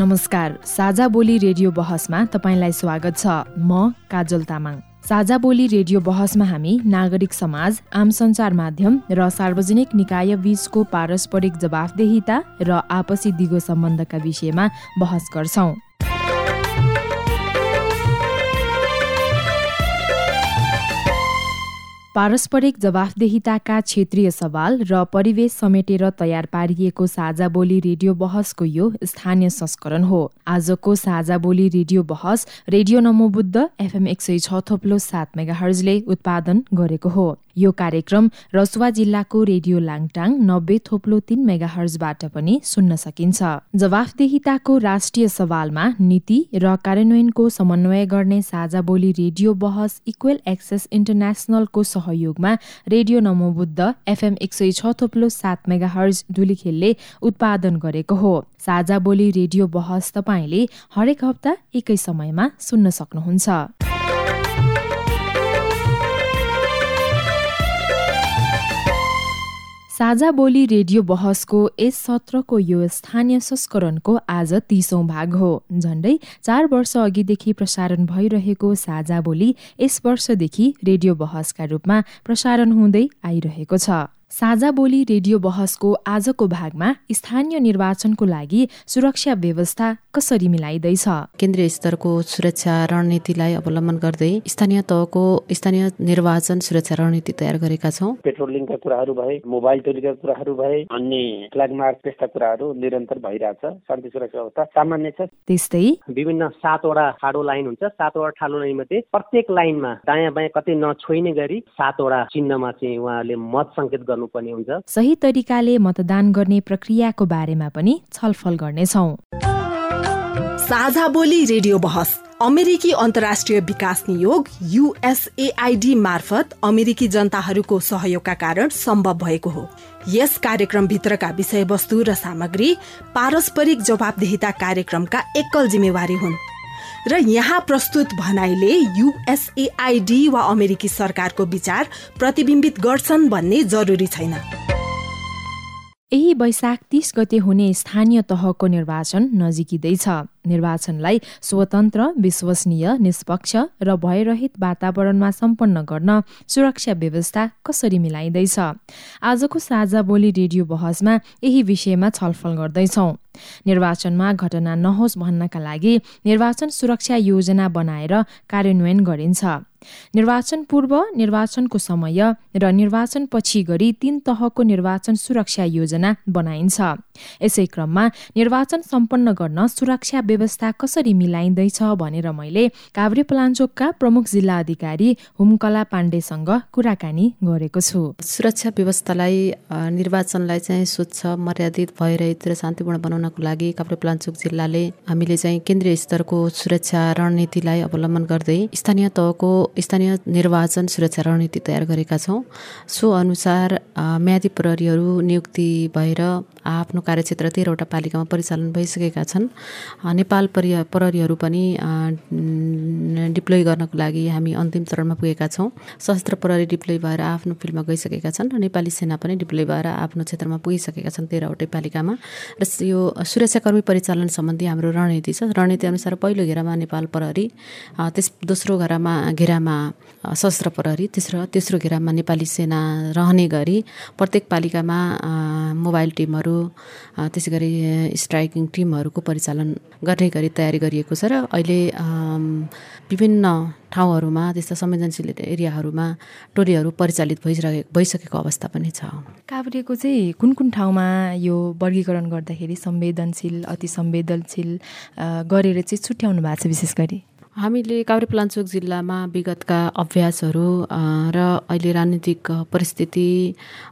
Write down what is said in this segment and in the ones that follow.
नमस्कार साझा बोली रेडियो बहसमा तपाईँलाई स्वागत छ। म काजल तामाङ। साझा बोली रेडियो बहसमा हामी नागरिक समाज आम सञ्चार माध्यम र सार्वजनिक निकाय बीचको पारस्परिक जवाफदेहिता र आपसी दिगो सम्बन्धका विषयमा बहस गर्छौं। पारस्परिक जवाफदेहिताका क्षेत्रीय सवाल र परिवेश समेटेर तयार पारिएको साझा बोली रेडियो बहसको यो स्थानीय संस्करण हो। आजको साझा बोली रेडियो बहस रेडियो नमोबुद्ध एफएम एक सय छ थोप्लो सात मेगा हर्जले उत्पादन गरेको हो। यो कार्यक्रम रसुवा जिल्लाको रेडियो लाङटाङ नब्बे थोप्लो तीन मेगा हर्जबाट पनि सुन्न सकिन्छ। जवाफदेहिताको राष्ट्रिय सवालमा नीति र कार्यान्वयनको समन्वय गर्ने साझा बोली रेडियो बहस इक्वेल एक्सेस इन्टरनेसनलको सहयोगमा रेडियो नमोबुद्ध एफएम एक सय छ थोप्लो सात मेगा हर्ज धुलीखेलले उत्पादन गरेको हो। साझा बोली रेडियो बहस तपाईँले हरेक हप्ता एकै समयमा सुन्न सक्नुहुन्छ। साझा बोली रेडियो बहसको यस सत्रको यो स्थानीय संस्करणको आज तीसौं भाग हो। झण्डै चार वर्ष अघिदेखि प्रसारण भइरहेको साझा बोली यस वर्षदेखि रेडियो बहसका रूपमा प्रसारण हुँदै आइरहेको छ। साझा बोली रेडियो बहसको आजको भागमा स्थानीय निर्वाचनको लागि सुरक्षा व्यवस्था कसरी मिलाइँदैछ? केन्द्रीय स्तरको सुरक्षा रणनीतिलाई अवलम्बन गर्दै स्थानीय तहको स्थानीय निर्वाचन सुरक्षा रणनीति तयार गरेका छौँ। पेट्रोलिङका कुराहरू भए मोबाइल टोलीका कुराहरू भए अन्य फ्ल्याग मार्च त्यस्ता कुराहरू निरन्तर भइरहेछ। शान्ति सुरक्षा व्यवस्था सामान्य छ। त्यस्तै विभिन्न सातवटा ठाडो लाइन हुन्छ। सातवटा ठाडो लाइन मध्ये प्रत्येक लाइनमा दायाँ बायाँ कतै नछोइने गरी सातवटा चिन्हमा चाहिँ उहाँले मत सङ्केत गर्नु गर्नुपर्ने हुन्छ। सही तरिकाले मतदान गर्ने प्रक्रियाको बारेमा पनि छलफल गर्नेछौ। साझा बोली रेडियो बहस अमेरिकी अन्तर्राष्ट्रिय विकास नियोग युएसएआइडी मार्फत अमेरिकी जनताहरूको सहयोगका कारण सम्भव भएको हो। यस कार्यक्रमभित्रका विषयवस्तु र सामग्री पारस्परिक जवाबदेहिता कार्यक्रमका एकल जिम्मेवारी हुन्। र यहाँ प्रस्तुत भनाइले युएसएआइडी वा अमेरिकी सरकारको विचार प्रतिबिम्बित गर्छन् भन्ने जरुरी छैन। यही वैशाख तीस गते हुने स्थानीय तहको निर्वाचन नजिकिँदैछ। निर्वाचनलाई स्वतन्त्र विश्वसनीय निष्पक्ष र भयरहित वातावरणमा सम्पन्न गर्न सुरक्षा व्यवस्था कसरी मिलाइँदैछ? आजको साझा बोली रेडियो बहसमा यही विषयमा छलफल गर्दैछौ। निर्वाचनमा घटना नहोस् भन्नका लागि निर्वाचन सुरक्षा योजना बनाएर कार्यान्वयन गरिन्छ। निर्वाचन पूर्व निर्वाचनको समय र निर्वाचन पछि गरी तीन तहको निर्वाचन सुरक्षा योजना बनाइन्छ। यसै क्रममा निर्वाचन सम्पन्न गर्न सुरक्षा व्यवस्था कसरी मिलाइँदैछ भनेर मैले काभ्रे पलाञ्चोकका प्रमुख जिल्ला अधिकारी हुमकला पाण्डेसँग कुराकानी गरेको छु। सुरक्षा व्यवस्थालाई निर्वाचनलाई चाहिँ स्वच्छ मर्यादित भइरहित र शान्तिपूर्ण बनाउनको लागि काभ्रे पलाञ्चोक जिल्लाले हामीले चाहिँ केन्द्रीय स्तरको सुरक्षा रणनीतिलाई अवलम्बन गर्दै स्थानीय तहको स्थानीय निर्वाचन सुरक्षा रणनीति तयार गरेका छौँ। सो अनुसार म्यादी प्रहरीहरू नियुक्ति भएर आफ्नो कार्यक्षेत्र तेह्रवटा पालिकामा परिचालन भइसकेका छन्। नेपाल परि प्रहरीहरू पनि डिप्लोय गर्नको लागि हामी अन्तिम चरणमा पुगेका छौँ। सशस्त्र प्रहरी डिप्लोय भएर आफ्नो फिल्डमा गइसकेका छन् नेपाली सेना पनि डिप्लोय भएर आफ्नो क्षेत्रमा पुगिसकेका छन् तेह्रवटै पालिकामा। र यो सुरक्षाकर्मी परिचालन सम्बन्धी हाम्रो रणनीति छ। रणनीति अनुसार पहिलो घेरामा नेपाल प्रहरी त्यस दोस्रो घेरामा घेरामा सशस्त्र प्रहरी तेस्रो तेस्रो घेरामा नेपाली सेना रहने गरी प्रत्येक पालिकामा मोबाइल टिमहरू त्यसै गरी स्ट्राइकिङ टिमहरूको परिचालन गर्ने गरी तयारी गरिएको छ र अहिले विभिन्न ठाउँहरूमा त्यस्ता संवेदनशील एरियाहरूमा टोलीहरू परिचालित भइसके भइसकेको अवस्था पनि छ। काभ्रेको चाहिँ कुन कुन ठाउँमा यो वर्गीकरण गर्दाखेरि संवेदनशील अति संवेदनशील गरेर चाहिँ छुट्याउनु भएको छ विशेष गरी? हामीले काभ्रेपलाञ्चोक जिल्लामा विगतका अभ्यासहरू र अहिले राजनीतिक परिस्थिति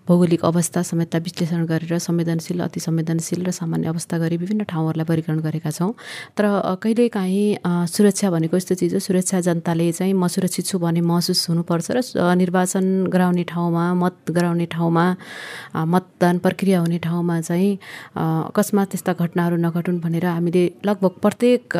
भौगोलिक अवस्था समेत विश्लेषण गरेर संवेदनशील अति संवेदनशील र सामान्य अवस्था गरी विभिन्न ठाउँहरूलाई वर्गीकरण गरेका छौँ। तर कहिलेकाहीँ सुरक्षा भनेको यस्तो चिज हो सुरक्षा जनताले चाहिँ म सुरक्षित छु भन्ने महसुस हुनुपर्छ र निर्वाचन गराउने ठाउँमा मत गराउने ठाउँमा मतदान प्रक्रिया हुने ठाउँमा चाहिँ अकस्मात त्यस्ता घटनाहरू नघटुन् भनेर हामीले लगभग प्रत्येक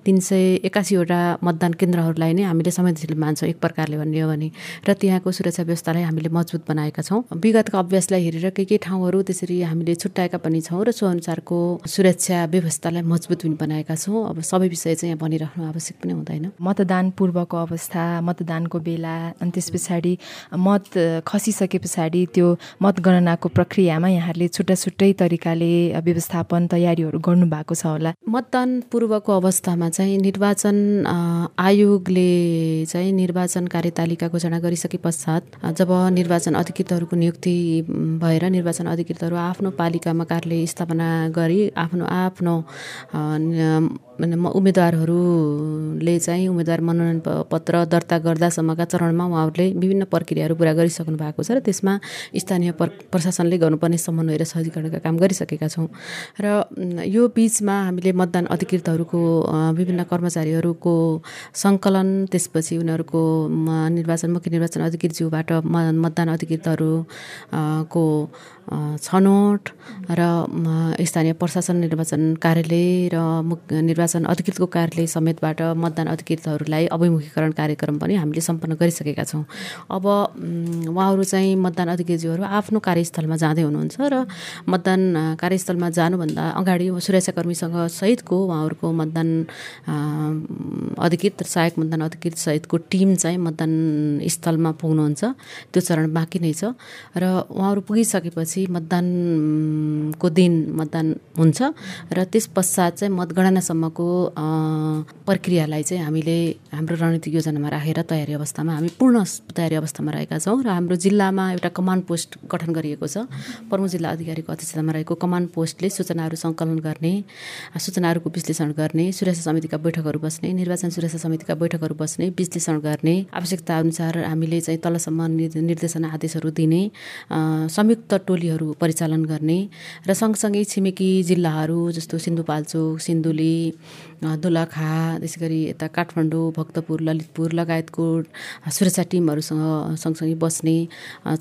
तिन सय एकासीवटा मतदान केन्द्रहरूलाई नै हामीले संवेदनशील मान्छौँ एक प्रकारले भन्ने हो भने र त्यहाँको सुरक्षा व्यवस्थालाई हामीले मजबुत बनाएका छौँ। विगतका अभ्यासलाई हेरेर केही केही ठाउँहरू त्यसरी हामीले छुट्याएका पनि छौँ र सो अनुसारको सुरक्षा व्यवस्थालाई मजबुत पनि बनाएका छौँ। अब सबै विषय चाहिँ यहाँ भनिराख्नु आवश्यक पनि हुँदैन। मतदान पूर्वको अवस्था मतदानको बेला अनि त्यस पछाडि मत खसिसके पछाडि त्यो मतगणनाको प्रक्रियामा यहाँहरूले छुट्टा छुट्टै तरिकाले व्यवस्थापन तयारीहरू गर्नुभएको छ होला। मतदान पूर्वको अवस्थामा चाहिँ निर्वाचन आयोगले चाहिँ निर्वाचन कार्यतालिका घोषणा गरिसके पश्चात जब निर्वाचन अधिकृतहरूको नियुक्ति भएर निर्वाचन अधिकृतहरू आफ्नो पालिकामा कार्यालय स्थापना गरी आफ्नो आफ्नो उम्मेदवारहरूले चाहिँ उम्मेदवार मनोनयन पत्र दर्ता गर्दासम्मका चरणमा उहाँहरूले विभिन्न प्रक्रियाहरू पुरा गरिसक्नु भएको छ र त्यसमा स्थानीय प्रशासनले गर्नुपर्ने समन्वय र सहजीकरणका काम गरिसकेका छौँ। र यो बिचमा हामीले मतदान अधिकृतहरूको विभिन्न कर्मचारीहरूको सङ्कलन त्यसपछि उनीहरूको निर्वाचन मुख्य निर्वाचन अधिकृतज्यूबाट मतदान अधिकृतहरूको छनौट र स्थानीय प्रशासन निर्वाचन कार्यालय र निर्वाचन अधिकृतको कार्यालय समेतबाट मतदान अधिकृतहरूलाई अभिमुखीकरण कार्यक्रम पनि हामीले सम्पन्न गरिसकेका छौँ। अब उहाँहरू चाहिँ मतदान अधिकृतज्यूहरू आफ्नो कार्यस्थलमा जाँदै हुनुहुन्छ र मतदान कार्यस्थलमा जानुभन्दा अगाडि सुरक्षाकर्मीसँग सहितको उहाँहरूको मतदान अधिकृत सहायक मतदान अधिकृत सहितको टिम चाहिँ मतदान स्थलमा पुग्नुहुन्छ। त्यो चरण बाँकी नै छ। र उहाँहरू पुगिसकेपछि त्यसपछि मतदानको दिन मतदान हुन्छ र त्यस पश्चात चाहिँ मतगणनासम्मको प्रक्रियालाई चाहिँ हामीले हाम्रो रणनीतिक योजनामा राखेर तयारी अवस्थामा हामी पूर्ण तयारी अवस्थामा रहेका छौँ र हाम्रो जिल्लामा एउटा कमान्ड पोस्ट गठन गरिएको छ। प्रमुख जिल्ला अधिकारीको अध्यक्षतामा रहेको कमान्ड पोस्टले सूचनाहरू सङ्कलन गर्ने सूचनाहरूको विश्लेषण गर्ने सुरक्षा समितिका बैठकहरू बस्ने निर्वाचन सुरक्षा समितिका बैठकहरू बस्ने विश्लेषण गर्ने आवश्यकता अनुसार हामीले चाहिँ तलसम्म निर्देशना आदेशहरू दिने संयुक्त टोली टोलीहरू परिचालन गर्ने र सँगसँगै छिमेकी जिल्लाहरू जस्तो सिन्धुपाल्चोक सिन्धुली दोलखा त्यसै गरी यता काठमाडौँ भक्तपुर ललितपुर लगायतको सुरक्षा टिमहरूसँग सँगसँगै बस्ने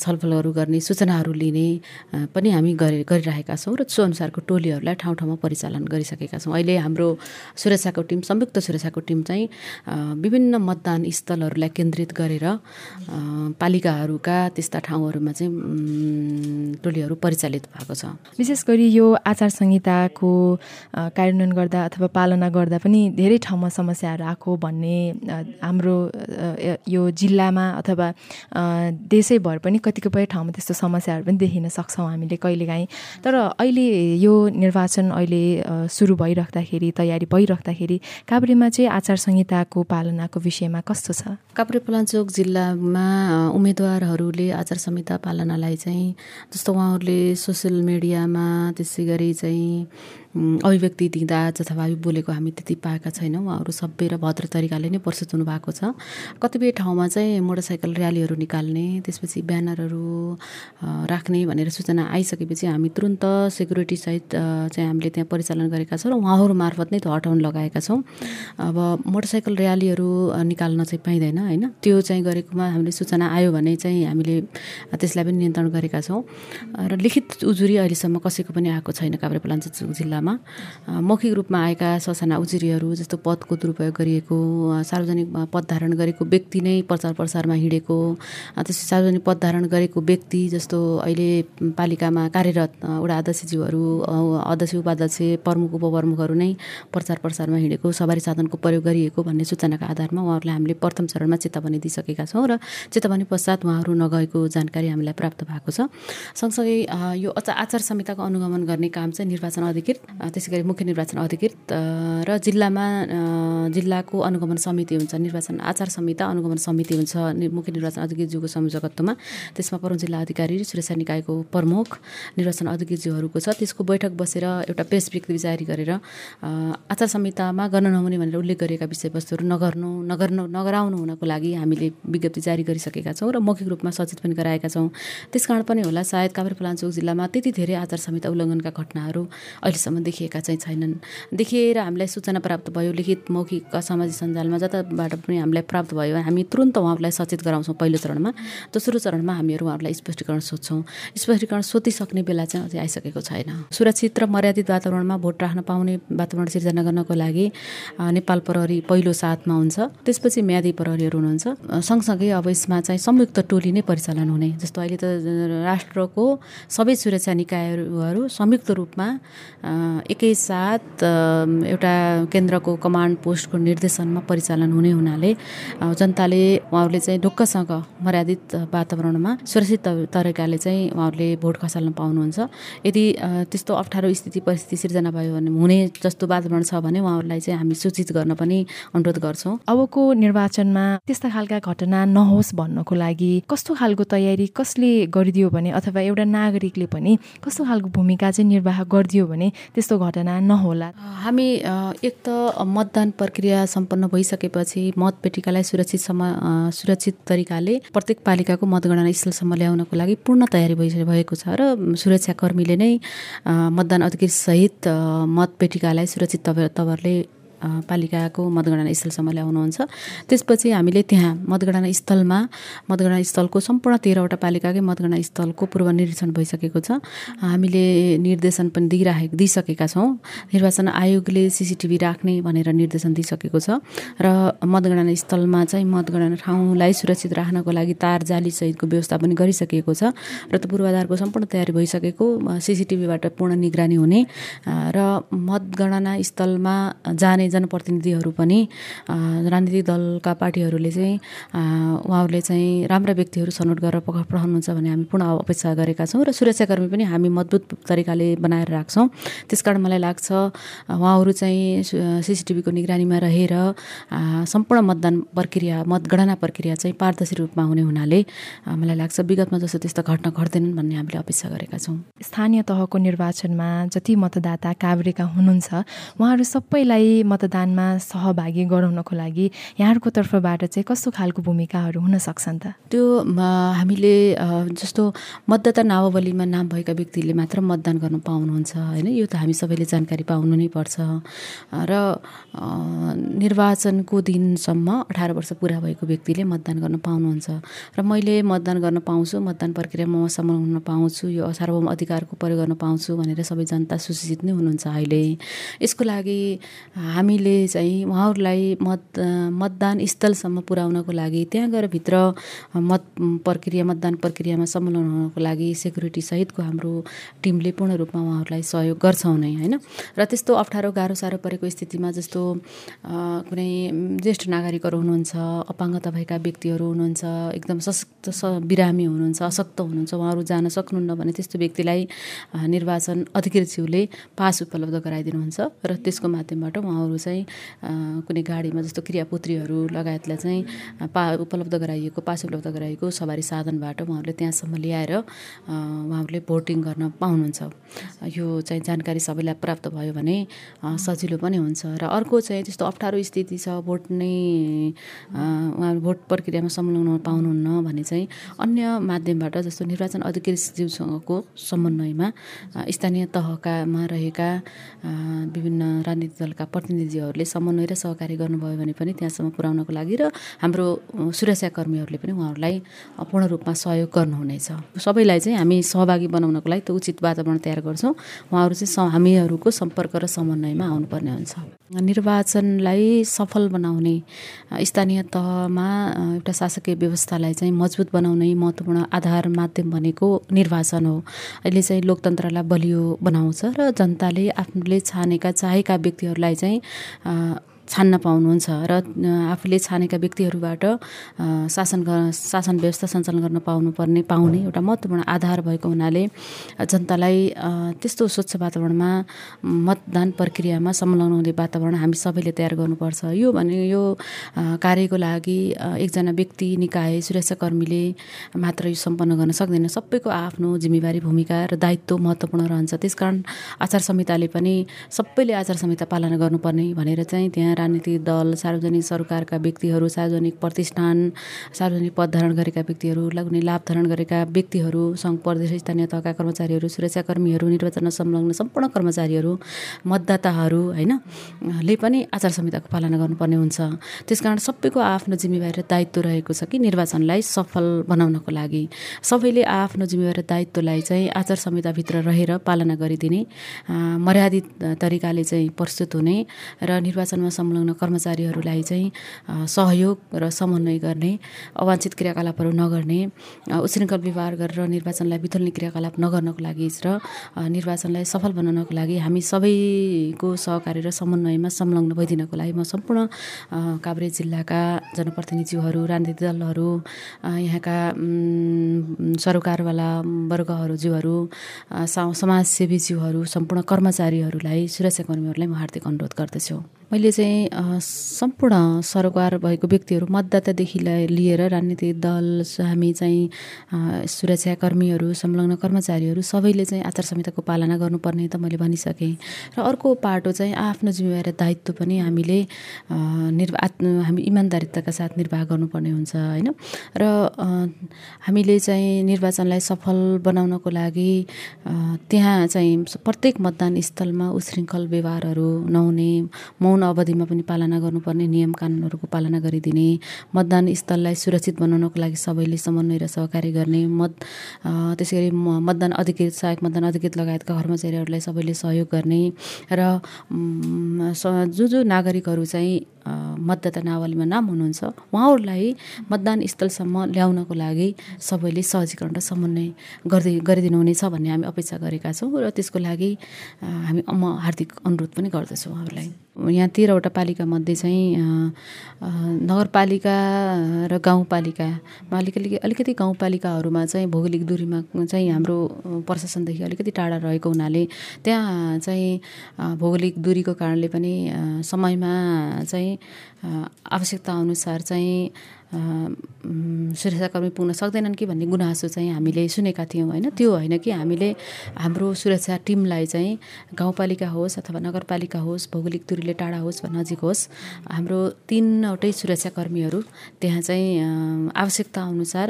छलफलहरू गर्ने सूचनाहरू लिने पनि हामी गरि गरिरहेका छौँ र सो अनुसारको टोलीहरूलाई ठाउँ ठाउँमा परिचालन गरिसकेका छौँ। अहिले हाम्रो सुरक्षाको टिम संयुक्त सुरक्षाको टिम चाहिँ विभिन्न मतदान स्थलहरूलाई केन्द्रित गरेर पालिकाहरूका त्यस्ता ठाउँहरूमा चाहिँ टोलीहरू परिचालित भएको छ। विशेष गरी यो आचार संहिताको कार्यान्वयन गर्दा अथवा पालना गर्दा पनि धेरै ठाउँमा समस्याहरू आएको भन्ने हाम्रो यो जिल्लामा अथवा देशैभर पनि कतिपय ठाउँमा त्यस्तो समस्याहरू पनि देखिन सक्छौँ हामीले कहिलेकाहीँ। तर अहिले यो निर्वाचन अहिले सुरु भइराख्दाखेरि तयारी भइराख्दाखेरि काभ्रेमा चाहिँ आचार संहिताको पालनाको विषयमा कस्तो छ? काभ्रे पलाञ्चोक जिल्लामा उम्मेदवारहरूले आचार संहिता पालनालाई चाहिँ जस्तो उहाँहरूले सोसियल मिडियामा त्यसै गरी चाहिँ अभिव्यक्ति दिँदा जथाभावी बोलेको हामी त्यति पाएका छैनौँ। उहाँहरू सभ्य र भद्र तरिकाले नै प्रस्तुत हुनुभएको छ। कतिपय ठाउँमा चाहिँ मोटरसाइकल र्यालीहरू निकाल्ने त्यसपछि ब्यानरहरू राख्ने भनेर सूचना आइसकेपछि हामी तुरन्त सेक्युरिटीसहित चाहिँ हामीले त्यहाँ परिचालन गरेका छौँ र उहाँहरू मार्फत नै त्यो हटाउन लगाएका छौँ। अब मोटरसाइकल र्यालीहरू निकाल्न चाहिँ पाइँदैन। होइन? त्यो चाहिँ गरेकोमा हामीले सूचना आयो भने चाहिँ हामीले त्यसलाई पनि नियन्त्रण गरेका छौँ। र लिखित उजुरी अहिलेसम्म कसैको पनि आएको छैन काभ्रेपलाञ्चोक जिल्लामा। मौखिक रूपमा आएका ससाना उजुरीहरू जस्तो पदको दुरुपयोग गरिएको सार्वजनिक पद धारण गरेको व्यक्ति नै प्रचार प्रसारमा हिँडेको त्यसपछि सार्वजनिक पद धारण गरेको व्यक्ति जस्तो अहिले पालिकामा कार्यरत वडा अध्यक्षज्यूहरू अध्यक्ष उपाध्यक्ष प्रमुख उपप्रमुखहरू नै प्रचार प्रसारमा हिँडेको सवारी साधनको प्रयोग गरिएको भन्ने सूचनाका आधारमा उहाँहरूलाई हामीले प्रथम चरणमा चेतावनी दिइसकेका छौँ र चेतावनी पश्चात उहाँहरू नगएको जानकारी हामीलाई प्राप्त भएको छ। सँगसँगै यो आचार संहिताको अनुगमन गर्ने काम चाहिँ निर्वाचन अधिकृत त्यसै गरी मुख्य निर्वाचन अधिकृत र जिल्लामा जिल्लाको अनुगमन समिति हुन्छ निर्वाचन आचार संहिता अनुगमन समिति हुन्छ मुख्य निर्वाचन अधिकृतज्यूको संयोजकत्वमा त्यसमा परौँ जिल्ला अधिकारी सुरक्षा निकायको प्रमुख निर्वाचन अधिकृतज्यूहरूको छ। त्यसको बैठक बसेर एउटा प्रेस विज्ञप्ति जारी गरेर आचार संहितामा गर्न नहुने भनेर उल्लेख गरेका विषयवस्तुहरू नगर्नु नगर्नु नगराउनु हुनको लागि हामीले विज्ञप्ति जारी गरिसकेका छौँ र मौखिक रूपमा सचेत पनि गराएका छौँ। त्यस कारण पनि होला सायद काभ्रेपलाञ्चोक जिल्लामा त्यति धेरै आचार संहिता उल्लङ्घनका घटनाहरू अहिलेसम्म देखिएका चाहिँ छैनन्। देखिएर हामीलाई सूचना प्राप्त भयो लिखित मौखिक सामाजिक सञ्जालमा जताबाट पनि हामीलाई प्राप्त भयो हामी तुरन्त उहाँहरूलाई सचेत गराउँछौँ पहिलो चरणमा। दोस्रो चरणमा हामीहरू उहाँहरूलाई स्पष्टीकरण सोध्छौँ। स्पष्टीकरण सोधिसक्ने बेला चाहिँ अझै आइसकेको छैन। सुरक्षित र मर्यादित वातावरणमा भोट राख्न पाउने वातावरण सिर्जना गर्नको लागि नेपाल प्रहरी पहिलो साथमा हुन्छ। त्यसपछि म्यादी प्रहरीहरू हुनुहुन्छ। सँगसँगै अब यसमा चाहिँ संयुक्त टोली नै परिचालन हुने। जस्तो अहिले त राष्ट्रको सबै सुरक्षा निकायहरू संयुक्त रूपमा एकैसाथ एउटा केन्द्रको कमान्ड पोस्टको निर्देशनमा परिचालन हुने हुनाले जनताले उहाँहरूले चाहिँ ढुक्कसँग मर्यादित वातावरणमा सुरक्षित तरिकाले चाहिँ उहाँहरूले भोट खसाल्न पाउनुहुन्छ। यदि त्यस्तो अप्ठ्यारो स्थिति परिस्थिति सिर्जना भयो भने हुने जस्तो वातावरण छ भने उहाँहरूलाई चाहिँ हामी सूचित गर्न पनि अनुरोध गर्छौँ। अबको निर्वाचनमा त्यस्ता खालका घटना नहोस् भन्नको लागि कस्तो खालको तयारी कसले गरिदियो भने अथवा एउटा नागरिकले पनि कस्तो खालको भूमिका चाहिँ निर्वाह गरिदियो भने त्यस्तो घटना नहोला? हामी एक त मतदान प्रक्रिया सम्पन्न भइसकेपछि मतपेटिकालाई सुरक्षित सुरक्षित तरिकाले प्रत्येक पालिकाको मतगणना स्थलसम्म ल्याउनको लागि पूर्ण तयारी भइसकेको छ र सुरक्षाकर्मीले नै मतदान अधिकृत सहित मतपेटिकालाई सुरक्षित तवरले पालिकाको मतगणना स्थलसम्म ल्याउनुहुन्छ त्यसपछि हामीले त्यहाँ मतगणना स्थलमा मतगणना स्थलको सम्पूर्ण तेह्रवटा पालिकाकै मतगणना स्थलको पूर्व निरीक्षण भइसकेको छ। हामीले निर्देशन पनि दिइराखेको दिइसकेका छौँ। निर्वाचन आयोगले सिसिटिभी राख्ने भनेर निर्देशन दिइसकेको छ। र मतगणना स्थलमा चाहिँ मतगणना ठाउँलाई सुरक्षित राख्नको लागि तार जाली सहितको व्यवस्था पनि गरिसकिएको छ। र त्यो पूर्वाधारको सम्पूर्ण तयारी भइसकेको सिसिटिभीबाट पूर्ण निगरानी हुने र मतगणना स्थलमा जाने जनप्रतिनिधिहरू पनि राजनीतिक दलका पार्टीहरूले चाहिँ उहाँहरूले चाहिँ राम्रा व्यक्तिहरू छनौट गरेर पठाउनुहुन्छ भन्ने हामी पूर्ण अपेक्षा गरेका छौँ र सुरक्षाकर्मी पनि हामी मजबुत तरिकाले बनाएर राख्छौँ। त्यस कारण मलाई लाग्छ उहाँहरू चाहिँ सिसिटिभीको निगरानीमा रहेर सम्पूर्ण मतदान प्रक्रिया मतगणना प्रक्रिया चाहिँ पारदर्शी रूपमा हुने हुनाले मलाई लाग्छ विगतमा जस्तो त्यस्तो घटना घट्दैनन् भन्ने हामीले अपेक्षा गरेका छौँ। स्थानीय तहको निर्वाचनमा जति मतदाता काभ्रेका हुनुहुन्छ उहाँहरू सबैलाई मतदानमा सहभागी गराउनको लागि यहाँहरूको तर्फबाट चाहिँ कस्तो खालको भूमिकाहरू हुन सक्छन् त? त्यो हामीले जस्तो मतदाता नावावलीमा नाम भएका व्यक्तिले मात्र मतदान गर्न पाउनुहुन्छ होइन? यो त हामी सबैले जानकारी पाउनु नै पर्छ। र निर्वाचनको दिनसम्म अठार वर्ष पुरा भएको व्यक्तिले मतदान गर्न पाउनुहुन्छ। र मैले मतदान गर्न पाउँछु मतदान प्रक्रियामा म हुन पाउँछु यो सार्वभौम अधिकारको प्रयोग गर्न पाउँछु भनेर सबै जनता सुसूचित नै हुनुहुन्छ अहिले। यसको लागि हामीले चाहिँ उहाँहरूलाई मत मतदान स्थलसम्म पुर्याउनको लागि त्यहाँ गएर भित्र मत प्रक्रिया मतदान प्रक्रियामा सम्मेलन हुनको लागि सेक्युरिटी सहितको हाम्रो टिमले पूर्ण रूपमा उहाँहरूलाई सहयोग गर्छौँ नै होइन? र त्यस्तो अप्ठ्यारो गाह्रो साह्रो परेको स्थितिमा जस्तो कुनै ज्येष्ठ नागरिकहरू हुनुहुन्छ अपाङ्गता भएका व्यक्तिहरू हुनुहुन्छ एकदम सशक्त बिरामी हुनुहुन्छ अशक्त हुनुहुन्छ उहाँहरू जान सक्नुहुन्न भने त्यस्तो व्यक्तिलाई निर्वाचन अधिकृतज्यूले पास उपलब्ध गराइदिनुहुन्छ र त्यसको माध्यमबाट उहाँहरू चाहिँ कुनै गाडीमा जस्तो क्रियापुत्रीहरू लगायतलाई चाहिँ पा उपलब्ध गराइएको पास उपलब्ध गराइएको सवारी साधनबाट उहाँहरूले त्यहाँसम्म ल्याएर उहाँहरूले भोटिङ गर्न पाउनुहुन्छ। यो चाहिँ जानकारी सबैलाई प्राप्त भयो भने सजिलो पनि हुन्छ। र अर्को चाहिँ त्यस्तो अप्ठ्यारो स्थिति छ भोट नै उहाँ भोट प्रक्रियामा संलग्न पाउनुहुन्न भने चाहिँ अन्य माध्यमबाट जस्तो निर्वाचन अधिकृतज्यूसँगको समन्वयमा स्थानीय तहकामा रहेका विभिन्न राजनीतिक दलका प्रतिनिधिहरूले समन्वय र सहकारी गर्नुभयो भने पनि त्यहाँसम्म पुर्याउनको लागि र हाम्रो सुरक्षाकर्मीहरूले पनि उहाँहरूलाई पूर्ण रूपमा सहयोग गर्नुहुनेछ। सबैलाई चाहिँ हामी सहभागी बनाउनको लागि त उचित वातावरण तयार गर्छौँ। उहाँहरू चाहिँ हामीहरूको सम्पर्क र समन्वयमा आउनुपर्ने हुन्छ। निर्वाचनलाई सफल बनाउने स्थानीय तहमा एउटा शासकीय व्यवस्थालाई चाहिँ मजबुत बनाउने महत्त्वपूर्ण आधार माध्यम भनेको निर्वाचन हो। अहिले चाहिँ लोकतन्त्रलाई बलियो बनाउँछ र जनताले आफूले छानेका चाहेका व्यक्तिहरूलाई चाहिँ uh, छान्न पाउनुहुन्छ र आफूले छानेका व्यक्तिहरूबाट शासन शासन व्यवस्था सञ्चालन गर्न पाउनुपर्ने पाउने एउटा महत्त्वपूर्ण आधार भएको हुनाले जनतालाई त्यस्तो स्वच्छ वातावरणमा मतदान प्रक्रियामा संलग्न हुने वातावरण हामी सबैले तयार गर्नुपर्छ। यो भने यो कार्यको लागि एकजना व्यक्ति निकाय सुरक्षाकर्मीले मात्र यो सम्पन्न गर्न सक्दैन। सबैको आफ्नो जिम्मेवारी भूमिका र दायित्व महत्त्वपूर्ण रहन्छ। त्यसकारण आचार संहिताले पनि सबैले आचार संहिता पालना गर्नुपर्ने भनेर चाहिँ त्यहाँ राजनीतिक दल सार्वजनिक सरकारका व्यक्तिहरू सार्वजनिक प्रतिष्ठान सार्वजनिक पद धारण गरेका व्यक्तिहरू कुनै लाभ धारण गरेका व्यक्तिहरू सङ्घ प्रदेश स्थानीय तहका कर्मचारीहरू सुरक्षाकर्मीहरू निर्वाचनमा संलग्न सम्पूर्ण कर्मचारीहरू मतदाताहरू होइन? ले पनि आचार संहिताको पालना गर्नुपर्ने हुन्छ। त्यस कारण सबैको आफ्नो जिम्मेवारी र दायित्व रहेको छ कि निर्वाचनलाई सफल बनाउनको लागि। सबैले आफ्नो जिम्मेवारी र दायित्वलाई चाहिँ आचार संहिताभित्र रहेर पालना गरिदिने मर्यादित तरिकाले चाहिँ प्रस्तुत हुने र निर्वाचनमा संलग्न कर्मचारीहरूलाई चाहिँ सहयोग र समन्वय गर्ने अवाञ्छित क्रियाकलापहरू नगर्ने उशृङ्खल व्यवहार गरेर निर्वाचनलाई बिथुल्ने क्रियाकलाप नगर्नको लागि र निर्वाचनलाई सफल बनाउनको लागि हामी सबैको सहकारी र समन्वयमा संलग्न भइदिनको लागि म सम्पूर्ण काभ्रे जिल्लाका जनप्रतिनिधिहरू राजनीतिक दलहरू यहाँका सरोकारवाला वर्गहरूज्यूहरू समाजसेवीज्यूहरू सम्पूर्ण कर्मचारीहरूलाई सुरक्षाकर्मीहरूलाई म हार्दिक अनुरोध गर्दछु। मैले चाहिँ सम्पूर्ण सरोकार भएको व्यक्तिहरू मतदातादेखि लिएर राजनीतिक दल हामी चाहिँ सुरक्षाकर्मीहरू संलग्न कर्मचारीहरू सबैले चाहिँ आचार संहिताको पालना गर्नुपर्ने त मैले भनिसकेँ। र अर्को पाटो चाहिँ आफ्नो जिम्मेवारी दायित्व पनि हामीले निर्वाह हामी इमान्दारिताका साथ निर्वाह गर्नुपर्ने हुन्छ होइन? र हामीले चाहिँ निर्वाचनलाई सफल बनाउनको लागि त्यहाँ चाहिँ प्रत्येक मतदान स्थलमा उशृङ्खल व्यवहारहरू नहुने अवधिमा पनि पालना गर्नुपर्ने नियम कानुनहरूको पालना गरिदिने मतदान स्थललाई सुरक्षित बनाउनको लागि सबैले समन्वय र सहकारी गर्ने मत त्यसै गरी मतदान अधिकृत सहायक मतदान अधिकृत लगायतका कर्मचारीहरूलाई सबैले सहयोग गर्ने र जो जो नागरिकहरू चाहिँ मतदाता नावलीमा नाम हुनुहुन्छ उहाँहरूलाई मतदान स्थलसम्म ल्याउनको लागि सबैले सहजीकरण र समन्वय गर्दै गरिदिनु हुनेछ भन्ने हामी अपेक्षा गरेका छौँ र त्यसको लागि हामी म हार्दिक अनुरोध पनि गर्दछौँ उहाँहरूलाई। यहाँ तेह्रवटा पालिकामध्ये चाहिँ नगरपालिका र गाउँपालिकामा अलिकति अलिकति गाउँपालिकाहरूमा चाहिँ भौगोलिक दूरीमा चाहिँ हाम्रो प्रशासनदेखि अलिकति टाढा रहेको हुनाले त्यहाँ चाहिँ भौगोलिक दूरीको कारणले पनि समयमा चाहिँ आवश्यकता अनुसार चाहिँ सुरक्षाकर्मी पुग्न सक्दैनन् कि भन्ने गुनासो चाहिँ हामीले सुनेका थियौँ होइन? त्यो होइन कि हामीले हाम्रो सुरक्षा टिमलाई चाहिँ गाउँपालिका होस् अथवा नगरपालिका होस् भौगोलिक दूरीले टाढा होस् वा नजिक होस् हाम्रो तिनवटै सुरक्षाकर्मीहरू त्यहाँ चाहिँ आवश्यकता अनुसार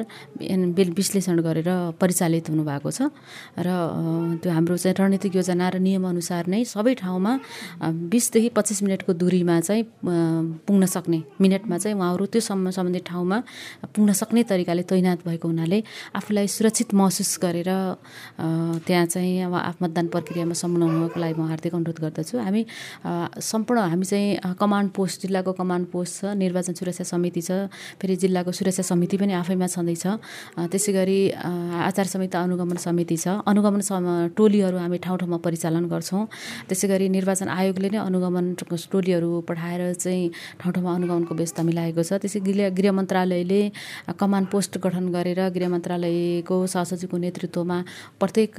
विश्लेषण गरेर परिचालित हुनुभएको छ। र त्यो हाम्रो चाहिँ रणनीतिक योजना र नियमअनुसार नै सबै ठाउँमा बिसदेखि पच्चिस मिनटको दूरीमा चाहिँ पुग्न सक्ने मिनटमा चाहिँ उहाँहरू त्यो सम्बन्धित ठाउँमा पुग्न सक्ने तरिकाले तैनात भएको हुनाले आफूलाई सुरक्षित महसुस गरेर त्यहाँ चाहिँ अब मतदान प्रक्रियामा सम्लग्न हुनको लागि म हार्दिक अनुरोध गर्दछु। हामी सम्पूर्ण हामी चाहिँ कमान्ड पोस्ट जिल्लाको कमान्ड पोस्ट छ निर्वाचन सुरक्षा समिति छ फेरि जिल्लाको सुरक्षा समिति पनि आफैमा छँदैछ। त्यसै गरी आचार संहिता अनुगमन समिति छ। अनुगमन टोलीहरू हामी ठाउँ ठाउँमा परिचालन गर्छौँ। त्यसै गरी निर्वाचन आयोगले नै अनुगमन टोलीहरू पठाएर चाहिँ ठाउँ ठाउँमा अनुगमनको व्यवस्था मिलाएको छ। त्यसै गृह गृह मन्त्रालयले कमान्ड पोस्ट गठन गरेर गृह मन्त्रालयको सहसचिवको नेतृत्वमा प्रत्येक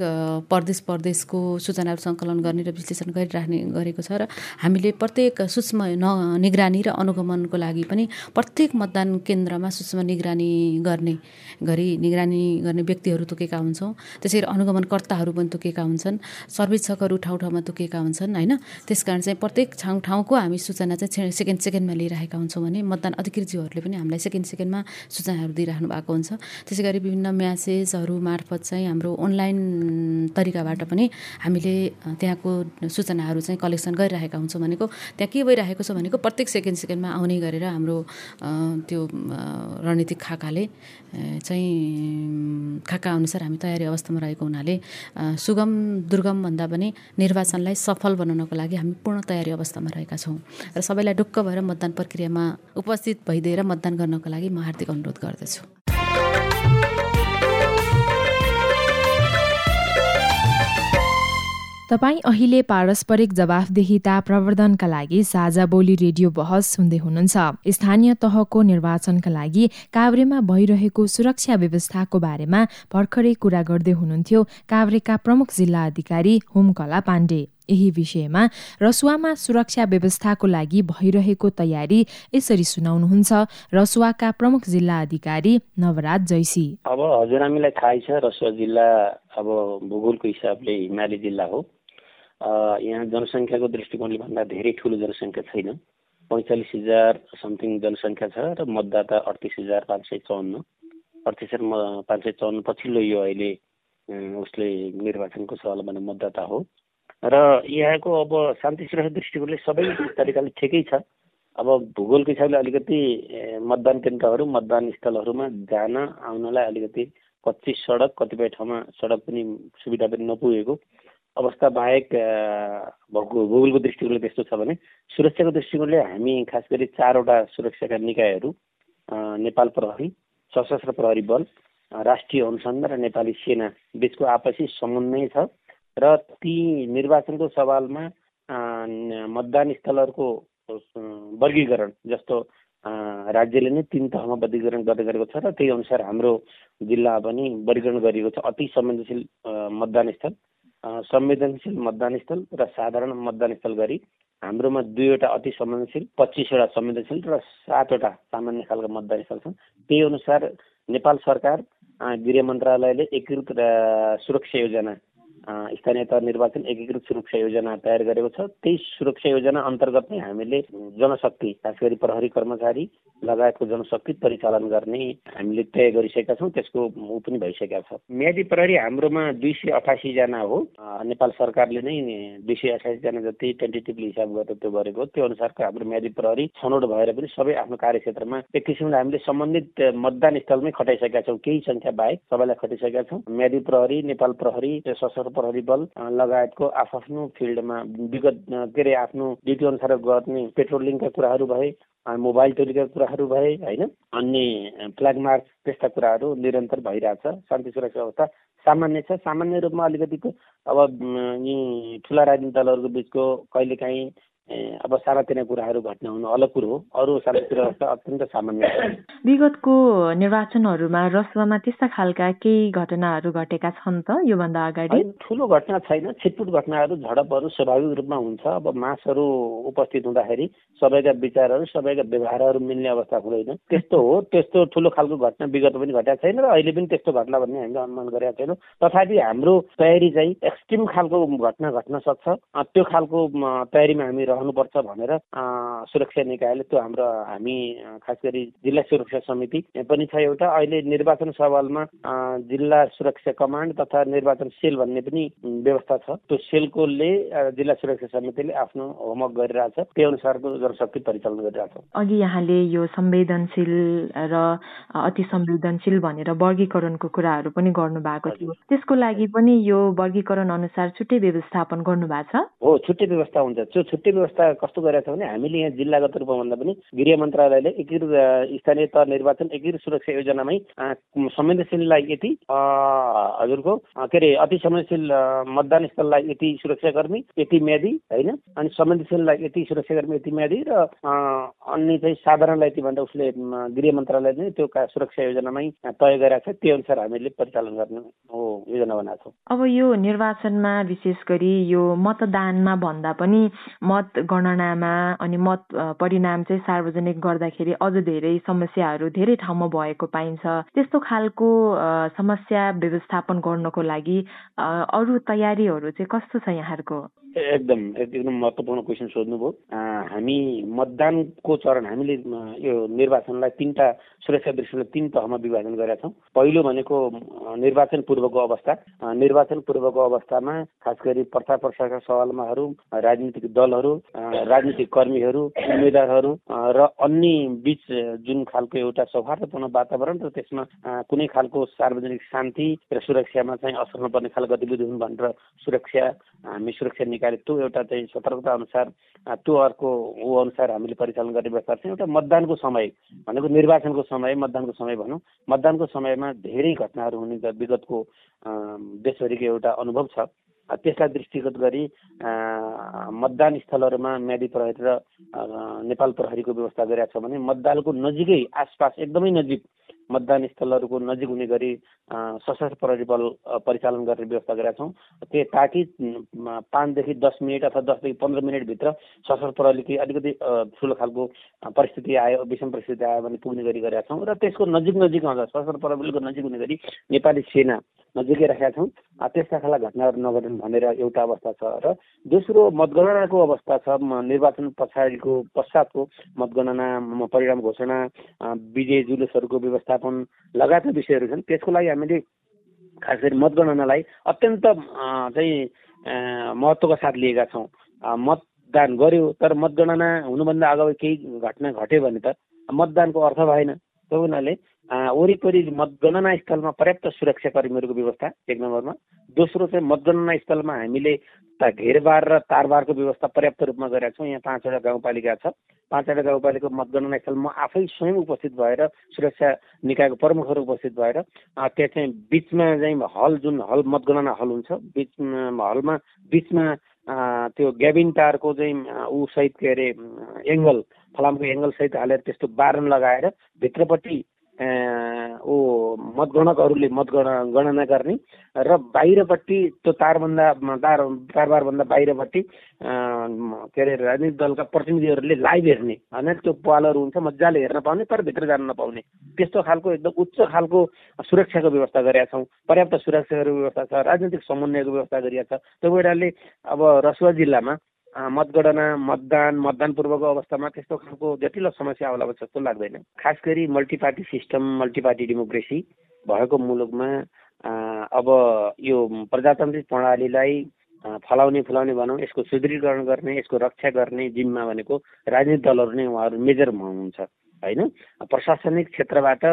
प्रदेश प्रदेशको सूचनाहरू सङ्कलन गर्ने र विश्लेषण गरिराख्ने गरेको छ र हामीले प्रत्येक सूक्ष्म न निगरानी र अनुगमनको लागि पनि प्रत्येक मतदान केन्द्रमा सूक्ष्म निगरानी गर्ने गरी निगरानी गर्ने व्यक्तिहरू तोकेका हुन्छौँ। त्यसै गरी अनुगमनकर्ताहरू पनि तोकेका हुन्छन्। सर्वेक्षकहरू ठाउँ ठाउँमा तोकेका हुन्छन् होइन? त्यस कारण चाहिँ प्रत्येक ठाउँ ठाउँको हामी सूचना चाहिँ सेकेन्ड सेकेन्डमा लिइरहेका हुन्छौँ भने मतदान अधिकृतज्यूहरूले पनि हामीलाई सेकेन्ड सेकेन्डमा सूचनाहरू दिइराख्नु भएको हुन्छ। त्यसै गरी विभिन्न म्यासेजहरू मार्फत चाहिँ हाम्रो अनलाइन तरिकाबाट पनि हामीले त्यहाँको सूचनाहरू चाहिँ कलेक्सन गरिरहेका हुन्छौँ भनेको त्यहाँ के भइरहेको छ भनेको प्रत्येक सेकेन्ड सेकेन्डमा आउने गरेर हाम्रो त्यो रणनीतिक खाकाले चाहिँ खाका अनुसार हामी तयारी अवस्थामा रहेको हुनाले सुगम दुर्गम भन्दा पनि निर्वाचनलाई सफल बनाउनको लागि हामी पूर्ण तयारी अवस्थामा रहेका छौँ। र सबैलाई ढुक्क भएर मतदान प्रक्रियामा उपस्थित भइदिएर मतदान गर्नको लागि म हार्दिक अनुरोध गर्दछु। तपाईँ अहिले पारस्परिक जवाफदेहिता प्रवर्धनका लागि साझा बोली रेडियो बहस सुन्दै हुनुहुन्छ। स्थानीय तहको निर्वाचनका लागि काभ्रेमा भइरहेको सुरक्षा व्यवस्थाको बारेमा भर्खरै कुरा गर्दै हुनुहुन्थ्यो काभ्रेका प्रमुख जिल्ला अधिकारी होमकला पाण्डे। यही विषयमा रसुवामा सुरक्षा व्यवस्थाको लागि भइरहेको तयारी यसरी सुनाउनुहुन्छ रसुवाका प्रमुख जिल्ला अधिकारी नवराज जैसी। अब हजुर हामीलाई थाहै छ रसुवा जिल्ला अब भूगोलको हिसाबले हिमाली जिल्ला हो। यहाँ जनसङ्ख्याको दृष्टिकोणले भन्दा धेरै ठुलो जनसङ्ख्या छैन। पैँचालिस हजार समथिङ जनसङ्ख्या छ र मतदाता अडतिस हजार पाँच सय चौन्न अडतिस हजार पाँच सय चौन्न पछिल्लो यो अहिले उसले निर्वाचनको सवाल भने मतदाता हो। र यहाँको अब शान्ति सुरक्षा दृष्टिकोणले सबै तरिकाले ठिकै छ। अब भूगोलको हिसाबले अलिकति मतदान केन्द्रहरू मतदान स्थलहरूमा जान आउनलाई अलिकति कच्ची सडक कतिपय ठाउँमा सडक पनि सुविधा पनि नपुगेको अवस्था बाहेक भूगोलको दृष्टिकोणले त्यस्तो छ भने सुरक्षाको दृष्टिकोणले हामी खास गरी चारवटा सुरक्षाका निकायहरू नेपाल प्रहरी सशस्त्र प्रहरी बल राष्ट्रिय अनुसन्धान र नेपाली सेना बिचको आपसी समन्वय छ। र ती निर्वाचनको सवालमा मतदान स्थलहरूको वर्गीकरण जस्तो राज्यले नै तिन तहमा वर्गीकरण गर्दै गरेको छ र त्यही अनुसार हाम्रो जिल्ला पनि वर्गीकरण गरिएको छ। अति संवेदनशील मतदान स्थल संवेदनशील मतदान स्थल र साधारण मतदान स्थल गरी हाम्रोमा दुईवटा अति संवेदनशील पच्चिसवटा संवेदनशील र सातवटा सामान्य खालका मतदान स्थल छन्। त्यही अनुसार नेपाल सरकार गृह मन्त्रालयले एकीकृत सुरक्षा योजना स्थानीय तह निर्वाचन एकीकृत सुरक्षा योजना तयार गरेको छ। त्यही सुरक्षा योजना अन्तर्गत नै हामीले जनशक्ति खास गरी प्रहरी कर्मचारी लगायतको जनशक्ति परिचालन गर्ने हामीले तय गरिसकेका छौँ त्यसको ऊ पनि भइसकेका छ। म्यादी प्रहरी हाम्रोमा दुई सय अठासीजना हो। नेपाल सरकारले नै दुई सय अठासीजना जति टेन्टेटिभली हिसाब गरेर त्यो गरेको त्यो अनुसारको हाम्रो म्यादी प्रहरी छनौट भएर पनि सबै आफ्नो कार्यक्षेत्रमा एक किसिमले हामीले सम्बन्धित मतदान स्थलमै खटाइसकेका छौँ। केही सङ्ख्या बाहेक सबैलाई खटिसकेका छौँ। म्यादी प्रहरी नेपाल प्रहरी सशस्त्र प्रहरी बल लगायतको आफ्नो फिल्डमा विगत के अरे आफ्नो ड्युटी अनुसार गर्ने पेट्रोलिङका कुराहरू भए मोबाइल टोलीका कुराहरू भए होइन? अन्य फ्ल्याग मार्च त्यस्ता कुराहरू निरन्तर भइरहेछ शान्ति सुरक्षा अवस्था सामान्य छ। सामान्य रूपमा अलिकति अब यी ठुला राजनीतिक दलहरूको बिचको कहिलेकाहीँ अब सानातिना कुराहरू घट्न हुनु अलग कुरो हो। अरू साना कुराहरू त अत्यन्त सामान्य विगतको निर्वाचनहरूमा रसुवामा त्यस्ता खालका केही घटनाहरू घटेका छन् त योभन्दा अगाडि? ठुलो घटना छैन छिटपुट घटनाहरू झडपहरू स्वाभाविक रूपमा हुन्छ। अब मासहरू उपस्थित हुँदाखेरि सबैका विचारहरू सबैका व्यवहारहरू मिल्ने अवस्था हुँदैन। त्यस्तो हो त्यस्तो ठुलो खालको घटना विगत पनि घटेको छैन र अहिले पनि त्यस्तो घटना भन्ने हामीले अनुमान गरेका छैनौँ। तथापि हाम्रो तयारी चाहिँ एक्सट्रिम खालको घटना घट्न सक्छ। त्यो खालको तयारीमा हामी रहनुपर्छ भनेर सुरक्षा निकायले त्यो हाम्रो हामी खास गरी जिल्ला सुरक्षा समिति पनि छ एउटा। अहिले निर्वाचन सवालमा जिल्ला सुरक्षा कमान्ड तथा निर्वाचन सेल भन्ने पनि व्यवस्था छ। त्यो सेलकोले जिल्ला सुरक्षा समितिले आफ्नो होमवर्क गरिरहेछ। त्यही अनुसारको जनशक्ति परिचालन गरिरहेछ। अघि यहाँले यो संवेदनशील र अति संवेदनशील भनेर वर्गीकरणको कुराहरू पनि गर्नु भएको थियो त्यसको लागि पनि यो वर्गीकरण अनुसार छुट्टै व्यवस्थापन गर्नु भएको छ? हो छुट्टै व्यवस्था हुन्छ। त्यो छुट्टै व्यवस्था कस्तो गरेका छ भने हामीले यहाँ जिल्लागत रूपमा भन्दा पनि गृह मन्त्रालयले एकीकृत स्थानीय तह निर्वाचन एकीकृत सुरक्षा योजनामै संवेदनशीललाई यति हजुरको के अरे अति संवेदनशील मतदान स्थललाई यति सुरक्षाकर्मी यति म्यादी होइन? अनि संवेदनशीललाई यति सुरक्षाकर्मी यति म्यादी र अन्य चाहिँ साधारणलाई यति भन्दा उसले गृह मन्त्रालयले नै त्यो सुरक्षा योजनामै तय गरेका छ त्यो अनुसार हामीले परिचालन गर्ने हो योजना बनाएको छौँ। अब यो निर्वाचनमा विशेष गरी यो मतदानमा भन्दा पनि मत गणनामा अनि मत परिणाम चाहिँ सार्वजनिक गर्दाखेरि अझ धेरै समस्याहरू धेरै ठाउँमा भएको पाइन्छ। त्यस्तो खालको समस्या व्यवस्थापन गर्नको लागि अरू तयारीहरू चाहिँ कस्तो छ यहाँहरूको? एकदम एकदम महत्त्वपूर्ण क्वेसन सोध्नुभयो। हामी मतदानको चरण हामीले यो निर्वाचनलाई तिनवटा सुरक्षा दृष्टिले तिन तहमा विभाजन गरेका छौँ। पहिलो भनेको निर्वाचन पूर्वको अवस्था। निर्वाचन पूर्वको अवस्थामा खास गरी पर्चा पर्साका सवालमाहरू राजनीतिक दलहरू राजनीतिक कर्मीहरू उम्मेद्वारहरू र अन्य बिच जुन खालको एउटा सौहार्दपूर्ण वातावरण र त्यसमा कुनै खालको सार्वजनिक शान्ति र सुरक्षामा चाहिँ असर नपर्ने खालको गतिविधि हुन् भनेर सुरक्षा हामी सुरक्षा निकाले त्यो एउटा चाहिँ सतर्कता अनुसार त्यो अर्को ऊ अनुसार हामीले परिचालन गर्ने व्यवस्था छ एउटा मतदानको समय भनेको निर्वाचनको समय मतदानको समय भनौँ। मतदानको समयमा धेरै घटनाहरू हुने विगतको देशभरिको एउटा अनुभव छ। त्यसलाई दृष्टिगत गरी मतदान स्थलहरूमा म्यादी प्रहरी र नेपाल प्रहरीको व्यवस्था गरेका छ भने मतदानको नजिकै आसपास एकदमै नजिक मतदान स्थलहरूको नजिक हुने गरी सशस्त्र प्रहरी बल परिचालन गर्ने व्यवस्था गरेका छौँ। त्यो ताकि पाँचदेखि दस मिनट अथवा दसदेखि पन्ध्र मिनटभित्र सशस्त्र प्रहरीले केही अलिकति ठुलो खालको परिस्थिति आयो विषम परिस्थिति आयो भने पुग्ने गरी गरेका छौँ। र त्यसको नजिक नजिक आउँदा सशस्त्र प्रहरीको नजिक हुने गरी नेपाली सेना नजिकै राखेका छौँ। त्यस्ता खालका घटनाहरू नघटन् भनेर एउटा अवस्था छ र दोस्रो मतगणनाको अवस्था छ। निर्वाचन पछाडिको पश्चातको मतगणना परिणाम घोषणा विजय जुलुसहरूको व्यवस्थापन लगायतका विषयहरू छन्। त्यसको लागि हामीले खास गरी मतगणनालाई अत्यन्त चाहिँ महत्त्वका साथ लिएका छौँ। मतदान गर्यो तर मतगणना हुनुभन्दा अगावि केही घटना घट्यो भने त मतदानको अर्थ भएन। त्यो हुनाले वरिपरि मतगणना स्थलमा पर्याप्त सुरक्षाकर्मीहरूको व्यवस्था एक नम्बरमा दोस्रो चाहिँ मतगणना स्थलमा हामीले घेरबार र तारबारको व्यवस्था पर्याप्त रूपमा गरेका छौँ यहाँ पाँचवटा गाउँपालिका छ पाँचवटा गाउँपालिकाको मतगणना स्थलमा आफै स्वयं उपस्थित भएर सुरक्षा निकायको प्रमुखहरू उपस्थित भएर त्यहाँ चाहिँ बिचमा चाहिँ हल जुन हल मतगणना हल हुन्छ बिच हलमा बिचमा त्यो ग्याबिन टारको चाहिँ ऊ सहित के अरे एङ्गल फलामको एङ्गल सहित हालेर त्यस्तो बारन लगाएर भित्रपट्टि ऊ मतगणकहरूले मतगण गणना गर्ने र बाहिरपट्टि त्यो तारभन्दा तार तारबारभन्दा बाहिरपट्टि के अरे राजनीतिक दलका प्रतिनिधिहरूले लाइभ हेर्ने होइन? त्यो पालहरू हुन्छ मजाले हेर्न पाउने तर भित्र जान नपाउने। त्यस्तो खालको एकदम उच्च खालको सुरक्षाको व्यवस्था गरेका छौँ। पर्याप्त सुरक्षाको व्यवस्था छ राजनीतिक समन्वयको व्यवस्था गरिएको छ। त्यो भइरहले अब रसुवा जिल्लामा मतगणना मतदान मतदान पूर्वको अवस्थामा त्यस्तो खालको जटिलो समस्या आउला जस्तो लाग्दैन। खास गरी multi party system multi party democracy भएको मुलुकमा अब यो प्रजातान्त्रिक प्रणालीलाई फलाउने फुलाउने भनौँ यसको सुदृढीकरण गर्ने यसको रक्षा गर्ने जिम्मा भनेको राजनीतिक दलहरू नै उहाँहरू मेजर हुनुहुन्छ होइन? प्रशासनिक क्षेत्रबाट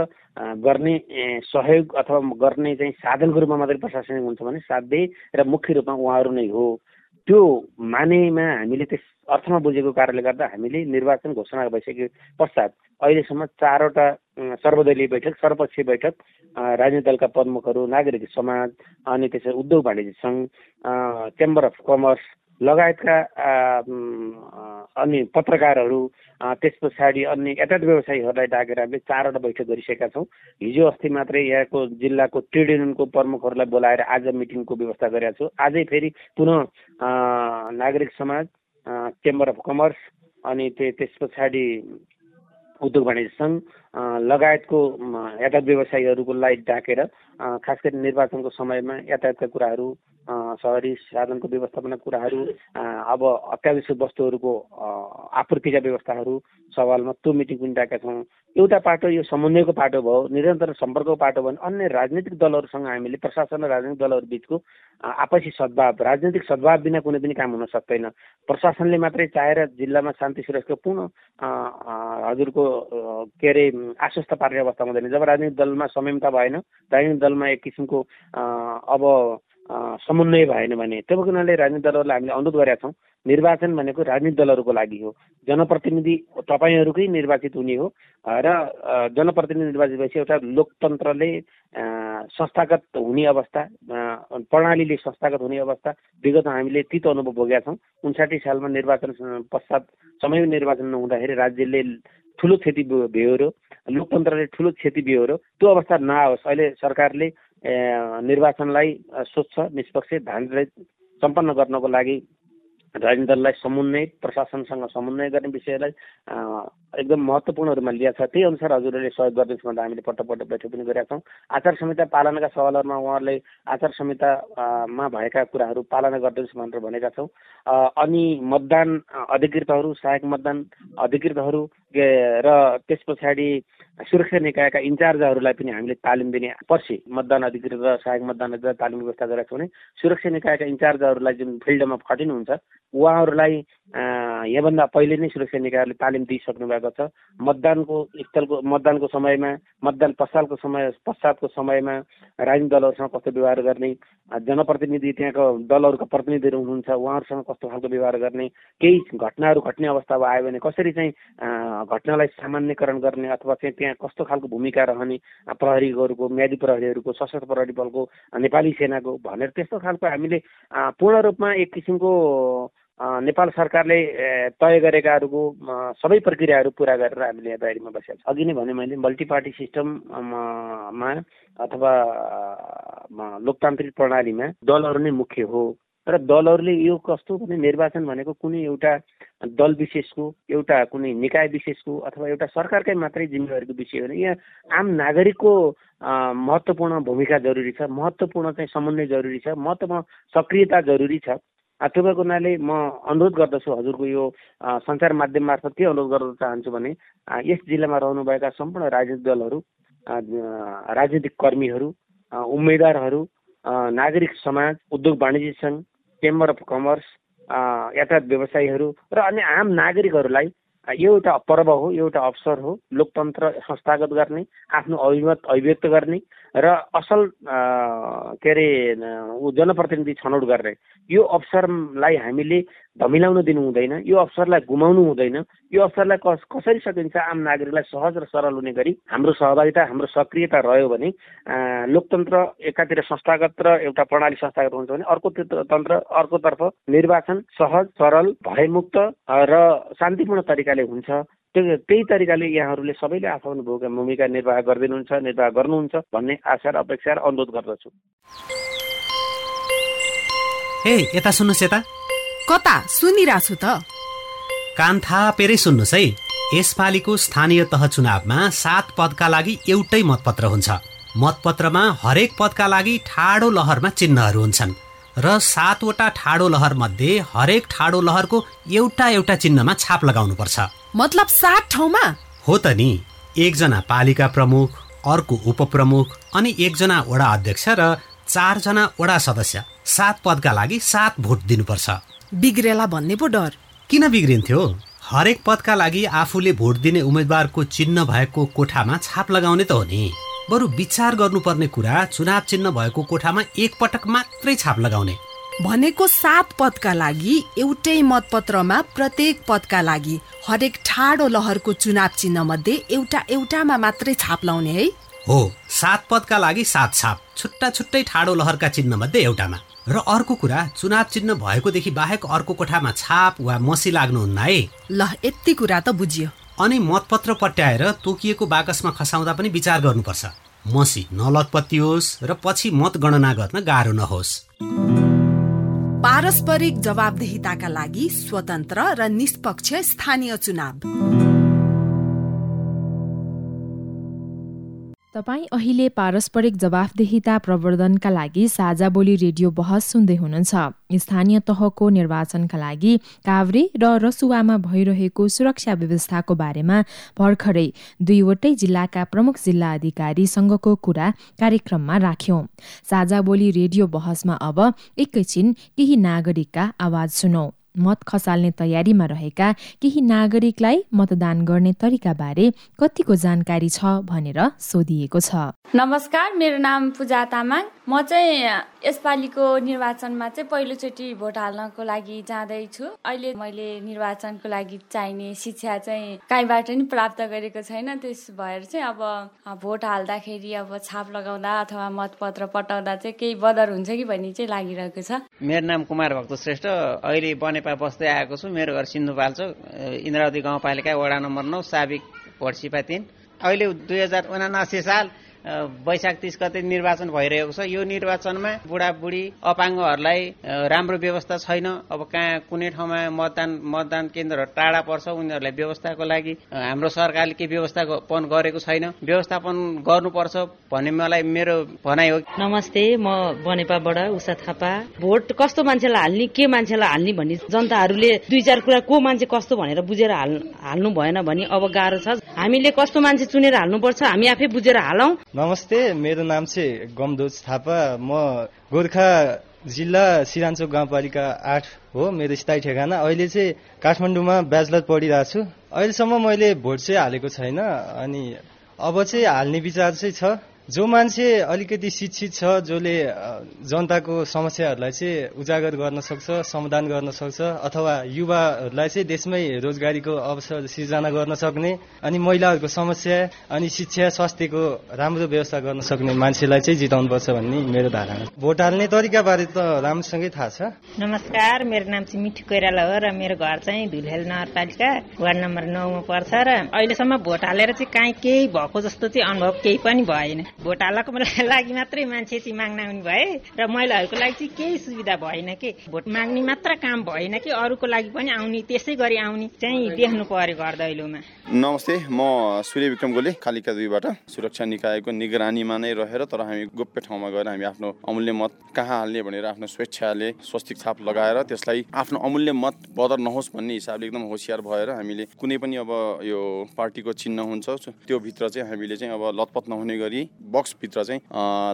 गर्ने सहयोग अथवा गर्ने चाहिँ साधनको रूपमा मात्रै प्रशासनिक हुन्छ भने साध्य र मुख्य रूपमा उहाँहरू नै हो। त्यो मानेमा हामीले त्यस अर्थमा बुझेको कारणले गर्दा हामीले निर्वाचन घोषणा भइसके पश्चात अहिलेसम्म चारवटा सर्वदलीय बैठक सर्वपक्षीय बैठक राजनीतिक दलका प्रमुखहरू नागरिक समाज अनि त्यसरी उद्योग वाणिज्य सङ्घ चेम्बर अफ कमर्स लगायतका अनि पत्रकारहरू त्यस पछाडि अन्य यातायात व्यवसायीहरूलाई डाकेर हामीले चारवटा बैठक गरिसकेका छौँ। हिजो अस्ति मात्रै यहाँको जिल्लाको ट्रेड युनियनको प्रमुखहरूलाई बोलाएर आज मिटिङको व्यवस्था गरेका छु। आजै फेरि पुनः नागरिक समाज चेम्बर अफ कमर्स अनि त्यस पछाडि उद्योग वाणिज्य सङ्घ लगायतको यातायात व्यवसायीहरूको लागि डाकेर खास गरी निर्वाचनको समयमा यातायातका कुराहरू सहरी साधनको व्यवस्थापनका कुराहरू अब अत्यावश्यक वस्तुहरूको आपूर्तिका व्यवस्थाहरू सवालमा त्यो मिटिङ पनि डाकेका छौँ। एउटा पाटो यो समन्वयको पाटो भयो निरन्तर सम्पर्कको पाटो भयो अन्य राजनीतिक दलहरूसँग हामीले प्रशासन र राजनीतिक दलहरू बिचको आपसी सद्भाव राजनीतिक सद्भाव बिना कुनै पनि काम हुन सक्दैन। प्रशासनले मात्रै चाहेर जिल्लामा शान्ति सुरक्षाको पुनः हजुरको के अरे आश्वस्त पार्ने अवस्था हुँदैन। जब राजनीतिक दलमा संयमता भएन राजनीतिक दलमा एक किसिमको अब समन्वय भएन भने त्यो हुनाले राजनीतिक दलहरूलाई हामीले अनुरोध गरेका छौँ। निर्वाचन भनेको राजनीतिक दलहरूको लागि हो। जनप्रतिनिधि तपाईँहरूकै निर्वाचित हुने हो। र जनप्रतिनिधि निर्वाचित भएपछि एउटा लोकतन्त्रले संस्थागत हुने अवस्था प्रणालीले संस्थागत हुने अवस्था विगत हामीले तितो अनुभव भोगेका छौँ। उन्साठी सालमा निर्वाचन पश्चात समय निर्वाचन नहुँदाखेरि राज्यले ठुलो क्षति बेहोरो लोकतन्त्रले ठुलो क्षति बेहोरो त्यो अवस्था नआओस्। अहिले सरकारले निर्वाचनलाई स्वच्छ निष्पक्ष धानले सम्पन्न गर्नको लागि राजनीतिक दललाई समन्वय प्रशासनसँग समन्वय गर्ने विषयलाई एकदम महत्त्वपूर्ण रूपमा लिएको छ। त्यही अनुसार हजुरहरूले सहयोग गरिदिनुहोस् भनेर हामीले पटक पटक बैठक पनि गरेका छौँ। आचार संहिता पालनाका सवालहरूमा उहाँहरूले आचार संहितामा भएका कुराहरू पालना गरिदिनुहोस् भनेर भनेका छौँ। अनि मतदान अधिकृतहरू सहायक मतदान अधिकृतहरू र त्यस पछाडि सुरक्षा निकायका इन्चार्जहरूलाई पनि हामीले तालिम दिने पर्सि मतदान अधिकृत र सहायक मतदान अधिकृत तालिम व्यवस्था गरेका छौँ भने सुरक्षा निकायका इन्चार्जहरूलाई जुन फिल्डमा खटिनुहुन्छ उहाँहरूलाई यहाँभन्दा पहिले नै सुरक्षा निकायहरूले तालिम दिइसक्नु भएको छ। मतदानको स्थलको मतदानको समयमा मतदान पश्चातको समय पश्चातको समयमा राजनीतिक दलहरूसँग कस्तो व्यवहार गर्ने जनप्रतिनिधि त्यहाँको दलहरूका प्रतिनिधिहरू हुनुहुन्छ उहाँहरूसँग कस्तो खालको व्यवहार गर्ने केही घटनाहरू घट्ने अवस्था आयो भने कसरी चाहिँ घटनालाई सामान्यकरण गर्ने अथवा चाहिँ त्यहाँ कस्तो खालको भूमिका रहने प्रहरीहरूको म्यादी प्रहरीहरूको सशस्त्र प्रहरी बलको नेपाली सेनाको भनेर त्यस्तो खालको हामीले पूर्ण रूपमा एक किसिमको नेपाल सरकारले तय गरेकाहरूको सबै प्रक्रियाहरू पुरा गरेर हामीले यहाँ तयारीमा बसेका छौँ। अघि नै भने मैले मल्टी पार्टी सिस्टममा अथवा लोकतान्त्रिक प्रणालीमा दलहरू नै मुख्य हो। र दलहरूले यो कस्तो भने निर्वाचन भनेको कुनै एउटा दल विशेषको एउटा कुनै निकाय विशेषको अथवा एउटा सरकारकै मात्रै जिम्मेवारीको विषय हो यहाँ आम नागरिकको महत्त्वपूर्ण भूमिका जरुरी छ महत्त्वपूर्ण चाहिँ समन्वय जरुरी छ महत्त्वपूर्ण सक्रियता जरुरी छ। भएको हुनाले म अनुरोध गर्दछु हजुरको यो सञ्चार माध्यम मार्फत के अनुरोध गर्न चाहन्छु भने यस जिल्लामा रहनुभएका सम्पूर्ण राजनीतिक दलहरू राजनीतिक कर्मीहरू उम्मेद्वारहरू नागरिक समाज उद्योग वाणिज्य सङ्घ चेम्बर अफ कमर्स यातायात व्यवसायीहरू र अन्य आम नागरिकहरूलाई यो एउटा पर्व हो एउटा अवसर हो लोकतन्त्र संस्थागत गर्ने आफ्नो अभिमत अभिव्यक्त गर्ने र असल के अरे जनप्रतिनिधि छनौट गर्ने। यो अवसरलाई हामीले धमिलाउन दिनु हुँदैन यो अवसरलाई गुमाउनु हुँदैन यो अवसरलाई कस कसरी सकिन्छ आम नागरिकलाई सहज र सरल हुने गरी हाम्रो सहभागिता हाम्रो सक्रियता रह्यो भने लोकतन्त्र एकातिर संस्थागत र एउटा प्रणाली संस्थागत हुन्छ भने अर्को तन्त्र अर्कोतर्फ निर्वाचन सहज सरल भयमुक्त र शान्तिपूर्ण तरिकाले हुन्छ। त्यो त्यही तरिकाले यहाँहरूले सबैले आफ्नो भूमिका भूमिका निर्वाह गरिदिनुहुन्छ निर्वाह गर्नुहुन्छ भन्ने आशा र अपेक्षा र अनुरोध गर्दछु। ए यता सुन्नुहोस् यता। कता? सुनिरहेको छु त। कान थापेरै सुन्नुहोस् है। यसपालिको स्थानीय तह चुनावमा सात पदका लागि एउटै मतपत्र हुन्छ। मतपत्रमा हरेक पदका लागि ठाडो लहरमा चिन्हहरू हुन्छन्। र सातवटा ठाडो लहर मध्ये हरेक ठाडो लहरको एउटा एउटा चिन्हमा छाप लगाउनुपर्छ। मतलब सात ठाउँमा? हो त नि। एकजना पालिका प्रमुख अर्को उपप्रमुख अनि एकजना वडा अध्यक्ष र चारजना वडा सदस्य सात पदका लागि सात भोट दिनुपर्छ। बिग्रेला भन्ने पो डर। किन बिग्रिन्थ्यो? हरेक पदका लागि आफूले भोट दिने उम्मेद्वारको चिन्ह भएको कोठामा छाप लगाउने त हो नि। बरु विचार गर्नुपर्ने कुरा चुनाव चिन्ह भएको कोठामा एकपटक मात्रै छाप लगाउने। भनेको सात पदका लागि एउटै मतपत्रमा प्रत्येक पदका लागि हरेक ठाडो लहरको चुनाव चिन्ह मध्ये एउटा एउटामा मात्रै छाप लाउने है। हो सात पदका लागि सात छाप छुट्टा छुट्टै ठाडो लहरका चिन्ह मध्ये एउटामा। र अर्को कुरा चुनाव चिन्ह भएकोदेखि बाहेक अर्को कोठामा छाप वा मसी लाग्नुहुन्न है। ल यति कुरा त बुझियो। अनि मतपत्र पट्याएर तोकिएको बाकसमा खसाउँदा पनि विचार गर्नुपर्छ। मसी नलतपत्तियोस् र पछि मतगणना गर्न गाह्रो नहोस्। पारस्परिक जवाबदेहिताका लागि स्वतन्त्र र निष्पक्ष स्थानीय चुनाव। तपाईँ अहिले पारस्परिक जवाफदेहिता प्रवर्धनका लागि साझा बोली रेडियो बहस सुन्दै हुनुहुन्छ। स्थानीय तहको निर्वाचनका लागि काभ्रे र रसुवामा भइरहेको सुरक्षा व्यवस्थाको बारेमा भर्खरै दुईवटै जिल्लाका प्रमुख जिल्ला अधिकारीसँगको कुरा कार्यक्रममा राख्यौं। साझा बोली रेडियो बहसमा अब एकैछिन केही नागरिकका आवाज सुनौ। मत खसाल्ने तयारीमा रहेका केही नागरिकलाई मतदान गर्ने तरिकाबारे कतिको जानकारी छ भनेर सोधिएको छ। नमस्कार मेरो नाम पूजा तामाङ। म चाहिँ यसपालिको निर्वाचनमा चाहिँ पहिलोचोटि भोट हाल्नको लागि जाँदैछु। अहिले मैले निर्वाचनको लागि चाहिने शिक्षा चाहिँ कहीँबाट नि प्राप्त गरेको छैन। त्यस भएर चाहिँ अब भोट हाल्दाखेरि अब छाप लगाउँदा अथवा मतपत्र पठाउँदा चाहिँ केही बदर हुन्छ कि भन्ने चाहिँ लागिरहेको छ। मेरो नाम कुमार भक्त श्रेष्ठ। अहिले बनेपा बस्दै आएको छु। मेरो घर सिन्धुपाल्चोक इन्द्रावती गाउँपालिका वडा नम्बर नौ साबिक भोट तिन अहिले दुई हजार उनासी साल वैशाख तिस गते निर्वाचन भइरहेको छ। यो निर्वाचनमा बुढाबुढी अपाङ्गहरूलाई राम्रो व्यवस्था छैन। अब कहाँ कुनै ठाउँमा मतदान मतदान केन्द्रहरू टाढा पर्छ। उनीहरूलाई व्यवस्थाको लागि हाम्रो सरकारले के व्यवस्थापन गरेको छैन। व्यवस्थापन गर्नुपर्छ भन्ने मलाई मेरो भनाइ हो। नमस्ते म बनेपाबाट उषा थापा। भोट कस्तो मान्छेलाई हाल्ने के मान्छेलाई हाल्ने भन्ने जनताहरूले दुई चार कुरा को मान्छे कस्तो भनेर बुझेर हाल्नु भएन भने अब गाह्रो छ। हामीले कस्तो मान्छे चुनेर हाल्नुपर्छ हामी आफै बुझेर हालौँ। नमस्ते मेरो नाम चाहिँ गमदोज थापा। म गोर्खा जिल्ला सिरान्चोक गाउँपालिका आठ हो मेरो स्थायी ठेगाना। अहिले चाहिँ काठमाडौँमा ब्याचलर पढिरहेको छु। अहिलेसम्म मैले भोट चाहिँ हालेको छैन अनि अब चाहिँ हाल्ने विचार चाहिँ छ। जो मान्छे अलिकति शिक्षित छ जसले जनताको समस्याहरूलाई चाहिँ उजागर गर्न सक्छ समाधान गर्न सक्छ अथवा युवाहरूलाई चाहिँ देशमै रोजगारीको अवसर सिर्जना गर्न सक्ने अनि महिलाहरूको समस्या अनि शिक्षा स्वास्थ्यको राम्रो व्यवस्था गर्न सक्ने मान्छेलाई चाहिँ जिताउनुपर्छ भन्ने मेरो धारणा भोट हाल्ने तरिकाबारे त राम्रोसँगै थाहा छ। नमस्कार मेरो नाम चाहिँ मिठु कोइराला हो र मेरो घर चाहिँ धुलेल नगरपालिका वार्ड नम्बर नौमा पर्छ र अहिलेसम्म भोट हालेर चाहिँ काहीँ केही भएको जस्तो चाहिँ अनुभव केही पनि भएन। भोट हाल्नको लागि मात्रै मान्छे चाहिँ माग्न आउने भए र महिलाहरूको लागि चाहिँ केही सुविधा भएन कि? भोट माग्ने मात्र काम भएन कि? अरूको लागि पनि आउने त्यसै गरी आउने चाहिँ देख्नु पर्यो घर दैलोमा। नमस्ते म सूर्य विक्रम गोले कालिका दुईबाट। सुरक्षा निकायको निगरानीमा नै रहेर तर हामी गोप्य ठाउँमा गएर हामी आफ्नो अमूल्य मत कहाँ हाल्ने भनेर आफ्नो स्वेच्छाले स्वस्तिक छाप लगाएर त्यसलाई आफ्नो अमूल्य मत बदर नहोस् भन्ने हिसाबले एकदम होसियार भएर हामीले कुनै पनि अब यो पार्टीको चिन्ह हुन्छ त्यो भित्र चाहिँ हामीले चाहिँ अब लतपत नहुने गरी बक्सभित्र चाहिँ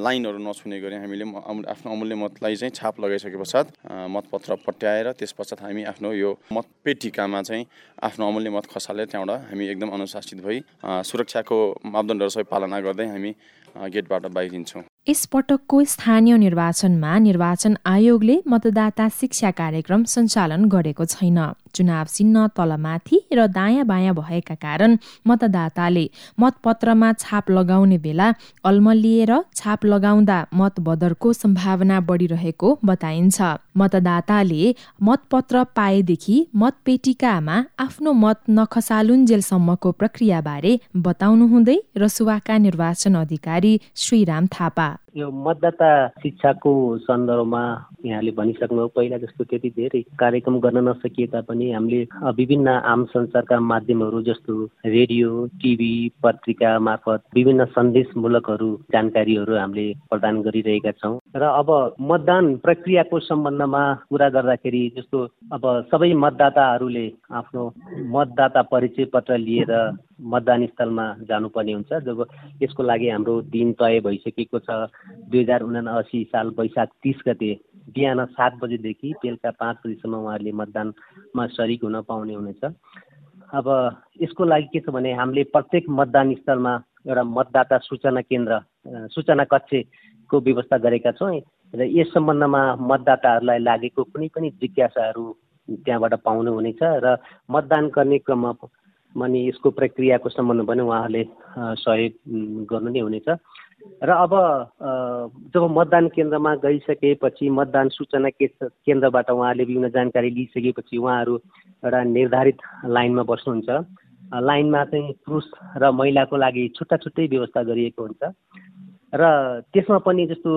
लाइनहरू नछुने गरी हामीले आफ्नो अमूल्य मतलाई चाहिँ छाप लगाइसके पश्चात मतपत्र पट्याएर त्यस पश्चात हामी आफ्नो यो मत पेटिकामा चाहिँ आफ्नो अमूल्य मत खसालेर त्यहाँबाट हामी एकदम अनुशासित भई सुरक्षाको मापदण्डहरू सबै पालना गर्दै हामी गेटबाट बाहिरिन्छौँ। यसपटकको स्थानीय निर्वाचनमा निर्वाचन आयोगले मतदाता शिक्षा कार्यक्रम सञ्चालन गरेको छैन। चुनाव चिन्ह तलमाथि र दायाँ बायाँ भएका कारण मतदाताले मतपत्रमा छाप लगाउने बेला अल्मलिएर छाप लगाउँदा मतबदरको सम्भावना बढिरहेको बताइन्छ। मतदाताले मतपत्र पाएदेखि मतपेटिकामा आफ्नो मत नखसालुन्जेलसम्मको प्रक्रियाबारे बताउनुहुँदै रसुवाका निर्वाचन अधिकारी श्रीराम थापा। यो मतदाता शिक्षाको सन्दर्भमा यहाँले भनिसक्नु पहिला जस्तो त्यति धेरै कार्यक्रम गर्न नसकिए तापनि हामीले विभिन्न आम सञ्चारका माध्यमहरू जस्तो रेडियो टिभी पत्रिका मार्फत विभिन्न सन्देशमूलकहरू जानकारीहरू हामीले प्रदान गरिरहेका छौँ। र अब मतदान प्रक्रियाको सम्बन्धमा कुरा गर्दाखेरि जस्तो अब सबै मतदाताहरूले आफ्नो मतदाता परिचय पत्र लिएर मतदान स्थलमा जानुपर्ने हुन्छ। जब यसको लागि हाम्रो दिन तय भइसकेको छ दुई हजार उनासी साल वैशाख तिस गते बिहान सात बजेदेखि बेलुका पाँच बजीसम्म उहाँहरूले मतदानमा सरिक हुन पाउने हुनेछ। अब यसको लागि के छ भने हामीले प्रत्येक मतदान स्थलमा एउटा मतदाता सूचना केन्द्र सूचना कक्षको व्यवस्था गरेका छौँ। र यस सम्बन्धमा मतदाताहरूलाई लागेको कुनै पनि जिज्ञासाहरू त्यहाँबाट पाउनुहुनेछ। र मतदान गर्ने क्रममा अनि यसको प्रक्रियाको सम्बन्ध पनि उहाँहरूले सहयोग गर्नु नै हुनेछ। र अब जब मतदान केन्द्रमा गइसकेपछि मतदान सूचना केन्द्रबाट उहाँले विभिन्न जानकारी लिइसकेपछि उहाँहरू एउटा निर्धारित लाइनमा बस्नुहुन्छ। लाइनमा चाहिँ पुरुष र महिलाको लागि छुट्टा छुट्टै व्यवस्था गरिएको हुन्छ। र त्यसमा पनि जस्तो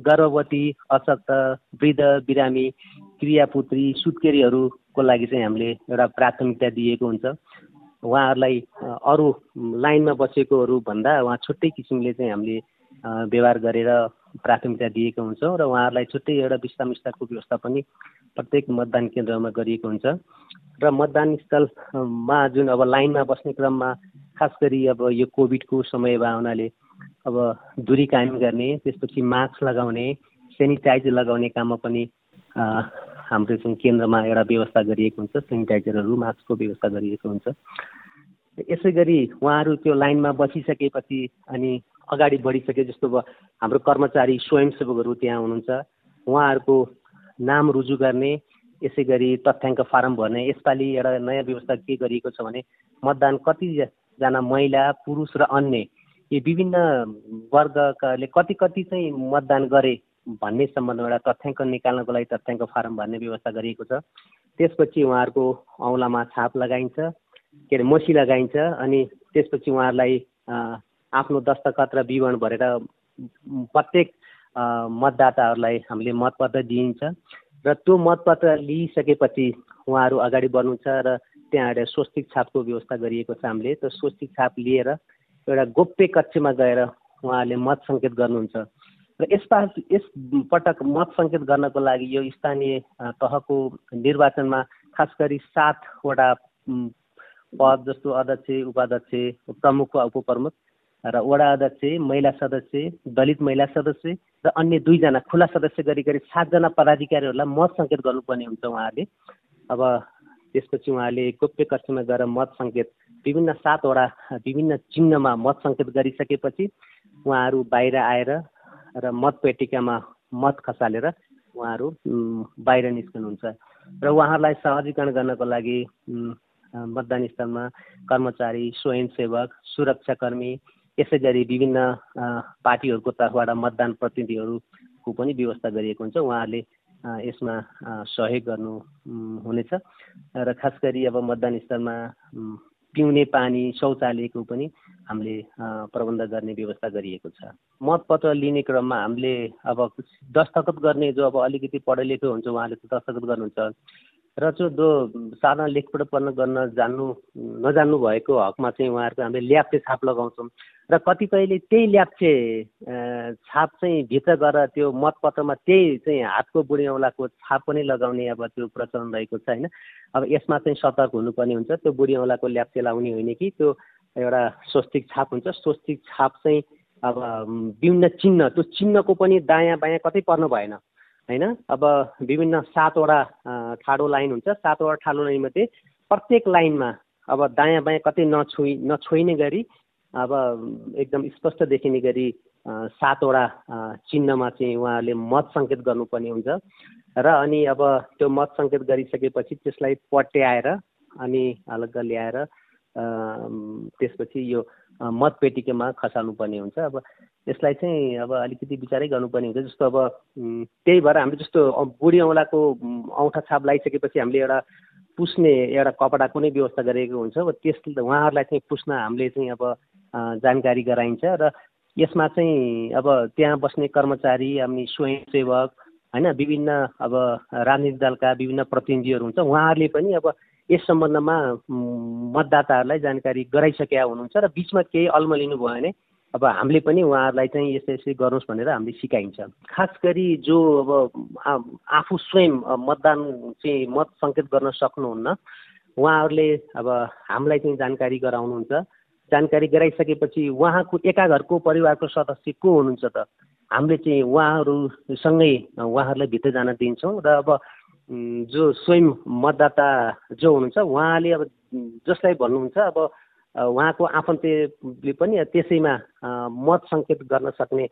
गर्भवती अशक्त वृद्ध बिरामी क्रियापुत्री सुत्केरीहरूको लागि चाहिँ हामीले एउटा प्राथमिकता दिएको हुन्छ। उहाँहरूलाई अरू लाइनमा बसेकोहरू भन्दा उहाँ छुट्टै किसिमले चाहिँ हामीले व्यवहार गरेर प्राथमिकता दिएको हुन्छौँ र उहाँहरूलाई छुट्टै एउटा विश्राम स्थलको व्यवस्था पनि प्रत्येक मतदान केन्द्रमा गरिएको हुन्छ। र मतदान स्थलमा जुन अब लाइनमा बस्ने क्रममा खास गरी अब यो कोभिडको समय भए हुनाले अब दुरी कायम गर्ने त्यसपछि मास्क लगाउने सेनिटाइजर लगाउने काममा पनि हाम्रो चाहिँ केन्द्रमा एउटा व्यवस्था गरिएको हुन्छ सेनिटाइजरहरू मास्कको व्यवस्था गरिएको हुन्छ। यसै गरी उहाँहरू त्यो लाइनमा बसिसकेपछि अनि अगाडि बढिसके जस्तो अब हाम्रो कर्मचारी स्वयंसेवकहरू त्यहाँ हुनुहुन्छ। उहाँहरूको नाम रुजु गर्ने यसै गरी तथ्याङ्क फारम भर्ने यसपालि एउटा नयाँ व्यवस्था के गरिएको छ भने मतदान कतिजना महिला पुरुष र अन्य यी विभिन्न वर्गकाले कति कति चाहिँ मतदान गरे भन्ने सम्बन्धमा एउटा तथ्याङ्क निकाल्नको लागि तथ्याङ्क फारम भर्ने व्यवस्था गरिएको छ। त्यसपछि उहाँहरूको औँलामा छाप लगाइन्छ के अरे मसी लगाइन्छ अनि त्यसपछि उहाँहरूलाई आफ्नो दस्तखत र विवरण भरेर प्रत्येक मतदाताहरूलाई हामीले मतपत्र दिइन्छ र त्यो मतपत्र लिइसकेपछि उहाँहरू अगाडि बढ्नुहुन्छ र त्यहाँ एउटा स्वस्तिक छापको व्यवस्था गरिएको छ हामीले। त्यो स्वस्तिक छाप लिएर एउटा गोप्य कक्षमा गएर उहाँहरूले मत सङ्केत गर्नुहुन्छ। र यसपा यस पटक मत सङ्केत गर्नको लागि यो स्थानीय तहको निर्वाचनमा खास गरी सातवटा पद जस्तो अध्यक्ष उपाध्यक्ष प्रमुख वा उपप्रमुख र वडा अध्यक्ष महिला सदस्य दलित महिला सदस्य र अन्य दुईजना खुला सदस्य गरी गरी सातजना पदाधिकारीहरूलाई मत सङ्केत गर्नुपर्ने हुन्छ उहाँहरूले। अब त्यसपछि उहाँले गोप्य कक्षमा गएर मत सङ्केत विभिन्न सातवटा विभिन्न चिन्हमा मत सङ्केत गरिसकेपछि उहाँहरू बाहिर आएर र मतपेटिकामा मत खसालेर उहाँहरू बाहिर निस्कनुहुन्छ। र उहाँहरूलाई सहजीकरण गर्नको लागि मतदान स्थलमा कर्मचारी स्वयंसेवक सुरक्षाकर्मी यसै गरी विभिन्न पार्टीहरूको तर्फबाट मतदान प्रतिनिधिहरूको पनि व्यवस्था गरिएको हुन्छ। उहाँहरूले यसमा सहयोग गर्नु हुनेछ। र खास गरी अब मतदान स्थलमा पिउने पानी शौचालयको पनि हामीले प्रबन्ध गर्ने व्यवस्था गरिएको छ। मतपत्र लिने क्रममा हामीले अब दस्तखत गर्ने जो अब अलिकति पढे लेखे हुन्छ उहाँले दस्तखत गर्नुहुन्छ। र जो जो साधारण लेखपढ पढ्न गर्न जान्नु नजान्नु भएको हकमा चाहिँ उहाँहरूको हामीले ल्याप्चे छाप लगाउँछौँ। र कतिपयले त्यही ल्याप्चे छाप चाहिँ भित्र गएर त्यो मतपत्रमा त्यही चाहिँ हातको बुढी औँलाको छाप पनि लगाउने अब त्यो प्रचलन रहेको छ होइन? अब यसमा चाहिँ सतर्क हुनुपर्ने हुन्छ। त्यो बुढी औँलाको ल्याप्चे लाउने होइन कि त्यो एउटा स्वस्तिक छाप हुन्छ। स्वस्तिक छाप चाहिँ अब विभिन्न चिन्ह त्यो चिन्हको पनि दायाँ बायाँ कतै पर्नु भएन। होइन? अब विभिन्न सातवटा ठाडो लाइन हुन्छ। सातवटा ठाडो लाइनमध्ये प्रत्येक लाइनमा अब दायाँ बायाँ कतै नछोइ नछोइने गरी अब एकदम स्पष्ट देखिने गरी सातवटा चिन्हमा चाहिँ उहाँहरूले मत सङ्केत गर्नुपर्ने हुन्छ। र अनि अब त्यो मत सङ्केत गरिसकेपछि त्यसलाई पट्याएर अनि अलग्ग ल्याएर त्यसपछि यो मतपेटिकामा खसाल्नु पर्ने हुन्छ। अब यसलाई चाहिँ अब अलिकति विचारै गर्नुपर्ने हुन्छ। जस्तो अब त्यही भएर हामीले जस्तो बुढी औँलाको औँठा छाप लगाइसकेपछि हामीले एउटा पुस्ने एउटा कपडाको नै व्यवस्था गरेको हुन्छ। अब त्यस उहाँहरूलाई चाहिँ पुस्न हामीले चाहिँ अब जानकारी गराइन्छ र यसमा चाहिँ अब त्यहाँ बस्ने कर्मचारी अनि स्वयंसेवक होइन विभिन्न अब राजनीतिक दलका विभिन्न प्रतिनिधिहरू हुन्छ। उहाँहरूले पनि अब यस सम्बन्धमा मतदाताहरूलाई जानकारी गराइसकेका हुनुहुन्छ र बिचमा केही अल्मलिनु भयो भने अब हामीले पनि उहाँहरूलाई चाहिँ यस्तै यस्तै गर्नुहोस् भनेर हामीले सिकाइन्छ। खास गरी जो अब आफू स्वयं मतदान चाहिँ मत सङ्केत गर्न सक्नुहुन्न उहाँहरूले अब हामीलाई चाहिँ जानकारी गराउनुहुन्छ। जानकारी गराइसकेपछि उहाँको एका घरको परिवारको सदस्य को हुनुहुन्छ त? हामीले चाहिँ उहाँहरूसँगै उहाँहरूलाई भित्र जान दिन्छौँ र अब जो स्वयं मतदाता जो हुनुहुन्छ उहाँले अब जसलाई भन्नुहुन्छ अब उहाँको आफन्तले पनि त्यसैमा मत सङ्केत गर्न सक्ने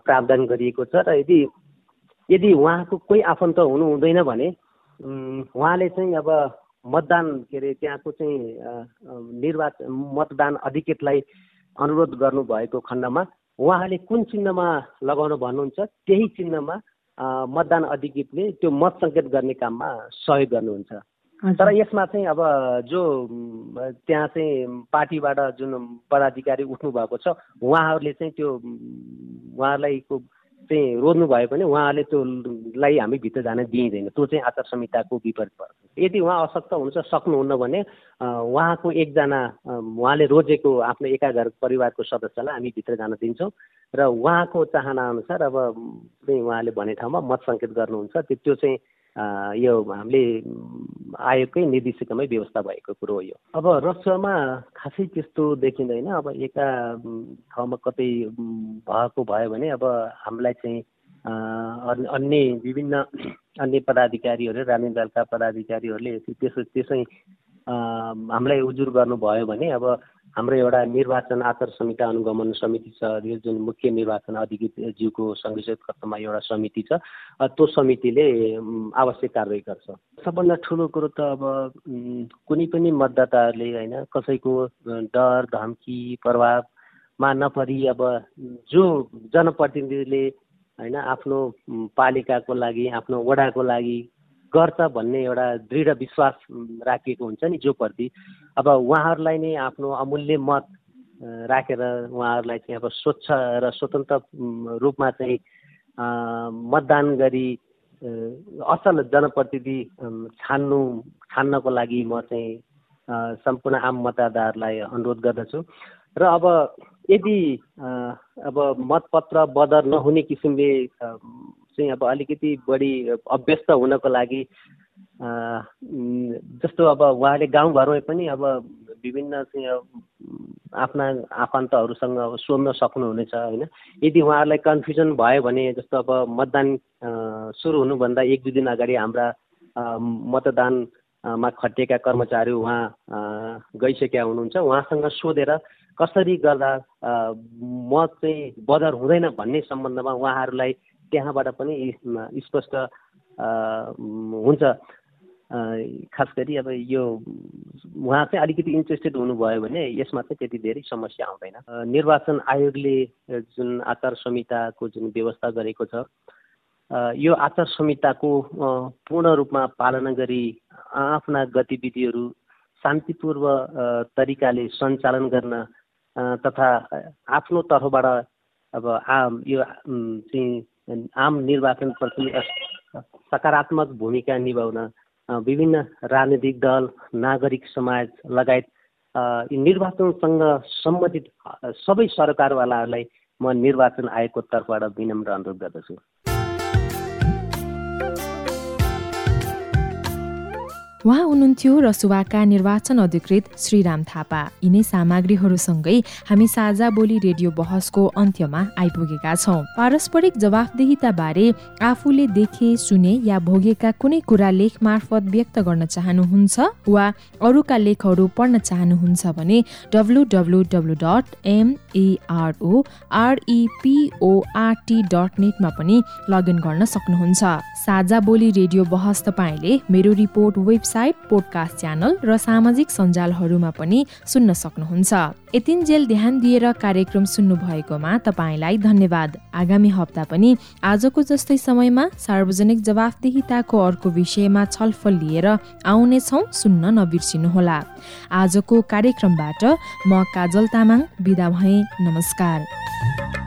प्रावधान गरिएको छ र यदि यदि उहाँको कोही आफन्त हुनु हुँदैन भने उहाँले चाहिँ अब मतदान के अरे त्यहाँको चाहिँ निर्वाचन मतदान अधिकृतलाई अनुरोध गर्नुभएको खण्डमा उहाँले कुन चिन्हमा लगाउन भन्नुहुन्छ त्यही चिन्हमा मतदान अधिकृतले त्यो मत सङ्केत गर्ने काममा सहयोग गर्नुहुन्छ। तर यसमा चाहिँ अब जो त्यहाँ चाहिँ पार्टीबाट जुन पदाधिकारी उठ्नु भएको छ उहाँहरूले चाहिँ त्यो उहाँहरूलाई चाहिँ रोज्नु भयो भने उहाँले त्योलाई हामी भित्र जान दिइँदैन। त्यो चाहिँ आचार संहिताको विपरीत पर्छ। यदि उहाँ अशक्त हुनुहुन्छ सक्नुहुन्न भने उहाँको एकजना उहाँले रोजेको आफ्नो एकाघर परिवारको सदस्यलाई हामी भित्र जान दिन्छौँ र उहाँको चाहना अनुसार अब चाहिँ उहाँले भने ठाउँमा मत सङ्केत गर्नुहुन्छ। त्यो चाहिँ यो हामीले आयोगकै निर्देशिकामै व्यवस्था भएको कुरो हो यो। अब रसुवामा खासै त्यस्तो देखिँदैन। अब एका ठाउँमा कतै भएको भयो भने अब हामीलाई चाहिँ अन्य विभिन्न अन्य पदाधिकारीहरू राजनीतिक दलका पदाधिकारीहरूले त्यसो त्यसै हामीलाई उजुर गर्नुभयो भने अब हाम्रो एउटा निर्वाचन आचार संहिता अनुगमन समिति छ यो जुन मुख्य निर्वाचन अधिकृतज्यूको संयोजकत्वमा एउटा समिति छ त्यो समितिले आवश्यक कारवाही गर्छ। सबभन्दा ठुलो कुरो त अब कुनै पनि मतदाताहरूले होइन कसैको डर धम्की प्रभावमा नपरी अब जो जनप्रतिनिधिले होइन आफ्नो पालिकाको लागि आफ्नो वडाको लागि गर्छ भन्ने एउटा दृढ विश्वास राखिएको हुन्छ नि जो प्रति अब उहाँहरूलाई नै आफ्नो अमूल्य मत राखेर उहाँहरूलाई चाहिँ अब स्वच्छ र स्वतन्त्र रूपमा चाहिँ मतदान गरी असल जनप्रतिनिधि छान्नु छान्नको लागि म चाहिँ सम्पूर्ण आम मतदाताहरूलाई अनुरोध गर्दछु। र अब यदि अब मतपत्र बदर नहुने किसिमले चाहिँ अब अलिकति बढी अभ्यस्त हुनको लागि जस्तो अब उहाँले गाउँघरमै पनि अब विभिन्न चाहिँ आफ्ना आफन्तहरूसँग अब सोध्न सक्नुहुनेछ होइन? यदि उहाँहरूलाई कन्फ्युजन भयो भने जस्तो अब मतदान सुरु हुनुभन्दा एक दुई दिन अगाडि हाम्रा मतदान मा खटिएका कर्मचारी उहाँ गइसकेका हुनुहुन्छ। उहाँसँग सोधेर कसरी गर्दा म चाहिँ बदर हुँदैन भन्ने सम्बन्धमा उहाँहरूलाई त्यहाँबाट पनि स्पष्ट हुन्छ। खास गरी अब यो उहाँ चाहिँ अलिकति इन्ट्रेस्टेड हुनुभयो भने यसमा चाहिँ त्यति धेरै समस्या आउँदैन। निर्वाचन आयोगले जुन आचार संहिताको जुन व्यवस्था गरेको छ यो आचार संहिताको पूर्ण रूपमा पालना गरी आफ्ना गतिविधिहरू शान्तिपूर्व तरिकाले सञ्चालन गर्न तथा आफ्नो तर्फबाट अब आम यो चाहिँ आम निर्वाचनप्रति सकारात्मक भूमिका निभाउन विभिन्न राजनीतिक दल नागरिक समाज लगायत निर्वाचनसँग सम्बन्धित सबै सरकारवालाहरूलाई म निर्वाचन आयोगको तर्फबाट विनम्र अनुरोध गर्दछु। उहाँ हुनुहुन्थ्यो रसुवाका निर्वाचन अधिकृत श्रीराम थापा। यिनै सामग्रीहरूसँगै हामी साझा बोली रेडियो बहसको अन्त्यमा आइपुगेका छौँ। पारस्परिक जवाफदेहिता बारे आफूले देखे सुने या भोगेका कुनै कुरा लेख मार्फत व्यक्त गर्न चाहनुहुन्छ वा अरूका लेखहरू पढ्न चाहनुहुन्छ भने W W W dot M A R O R E P O R T dot नेटमा पनि लगइन गर्न सक्नुहुन्छ। साझा बोली रेडियो बहस तपाईँले मेरो report website website podcast channel र सामाजिक सञ्जालहरूमा पनि सुन्न सक्नुहुन्छ। यतिन्जेल ध्यान दिएर कार्यक्रम सुन्नु भएकोमा तपाईँलाई धन्यवाद। आगामी हप्ता पनि आजको जस्तै समयमा सार्वजनिक जवाफदेहिताको अर्को विषयमा छलफल लिएर आउनेछौ सुन्न नबिर्सिनुहोला। आजको कार्यक्रमबाट म काजल तामाङ बिदा भएँ। नमस्कार।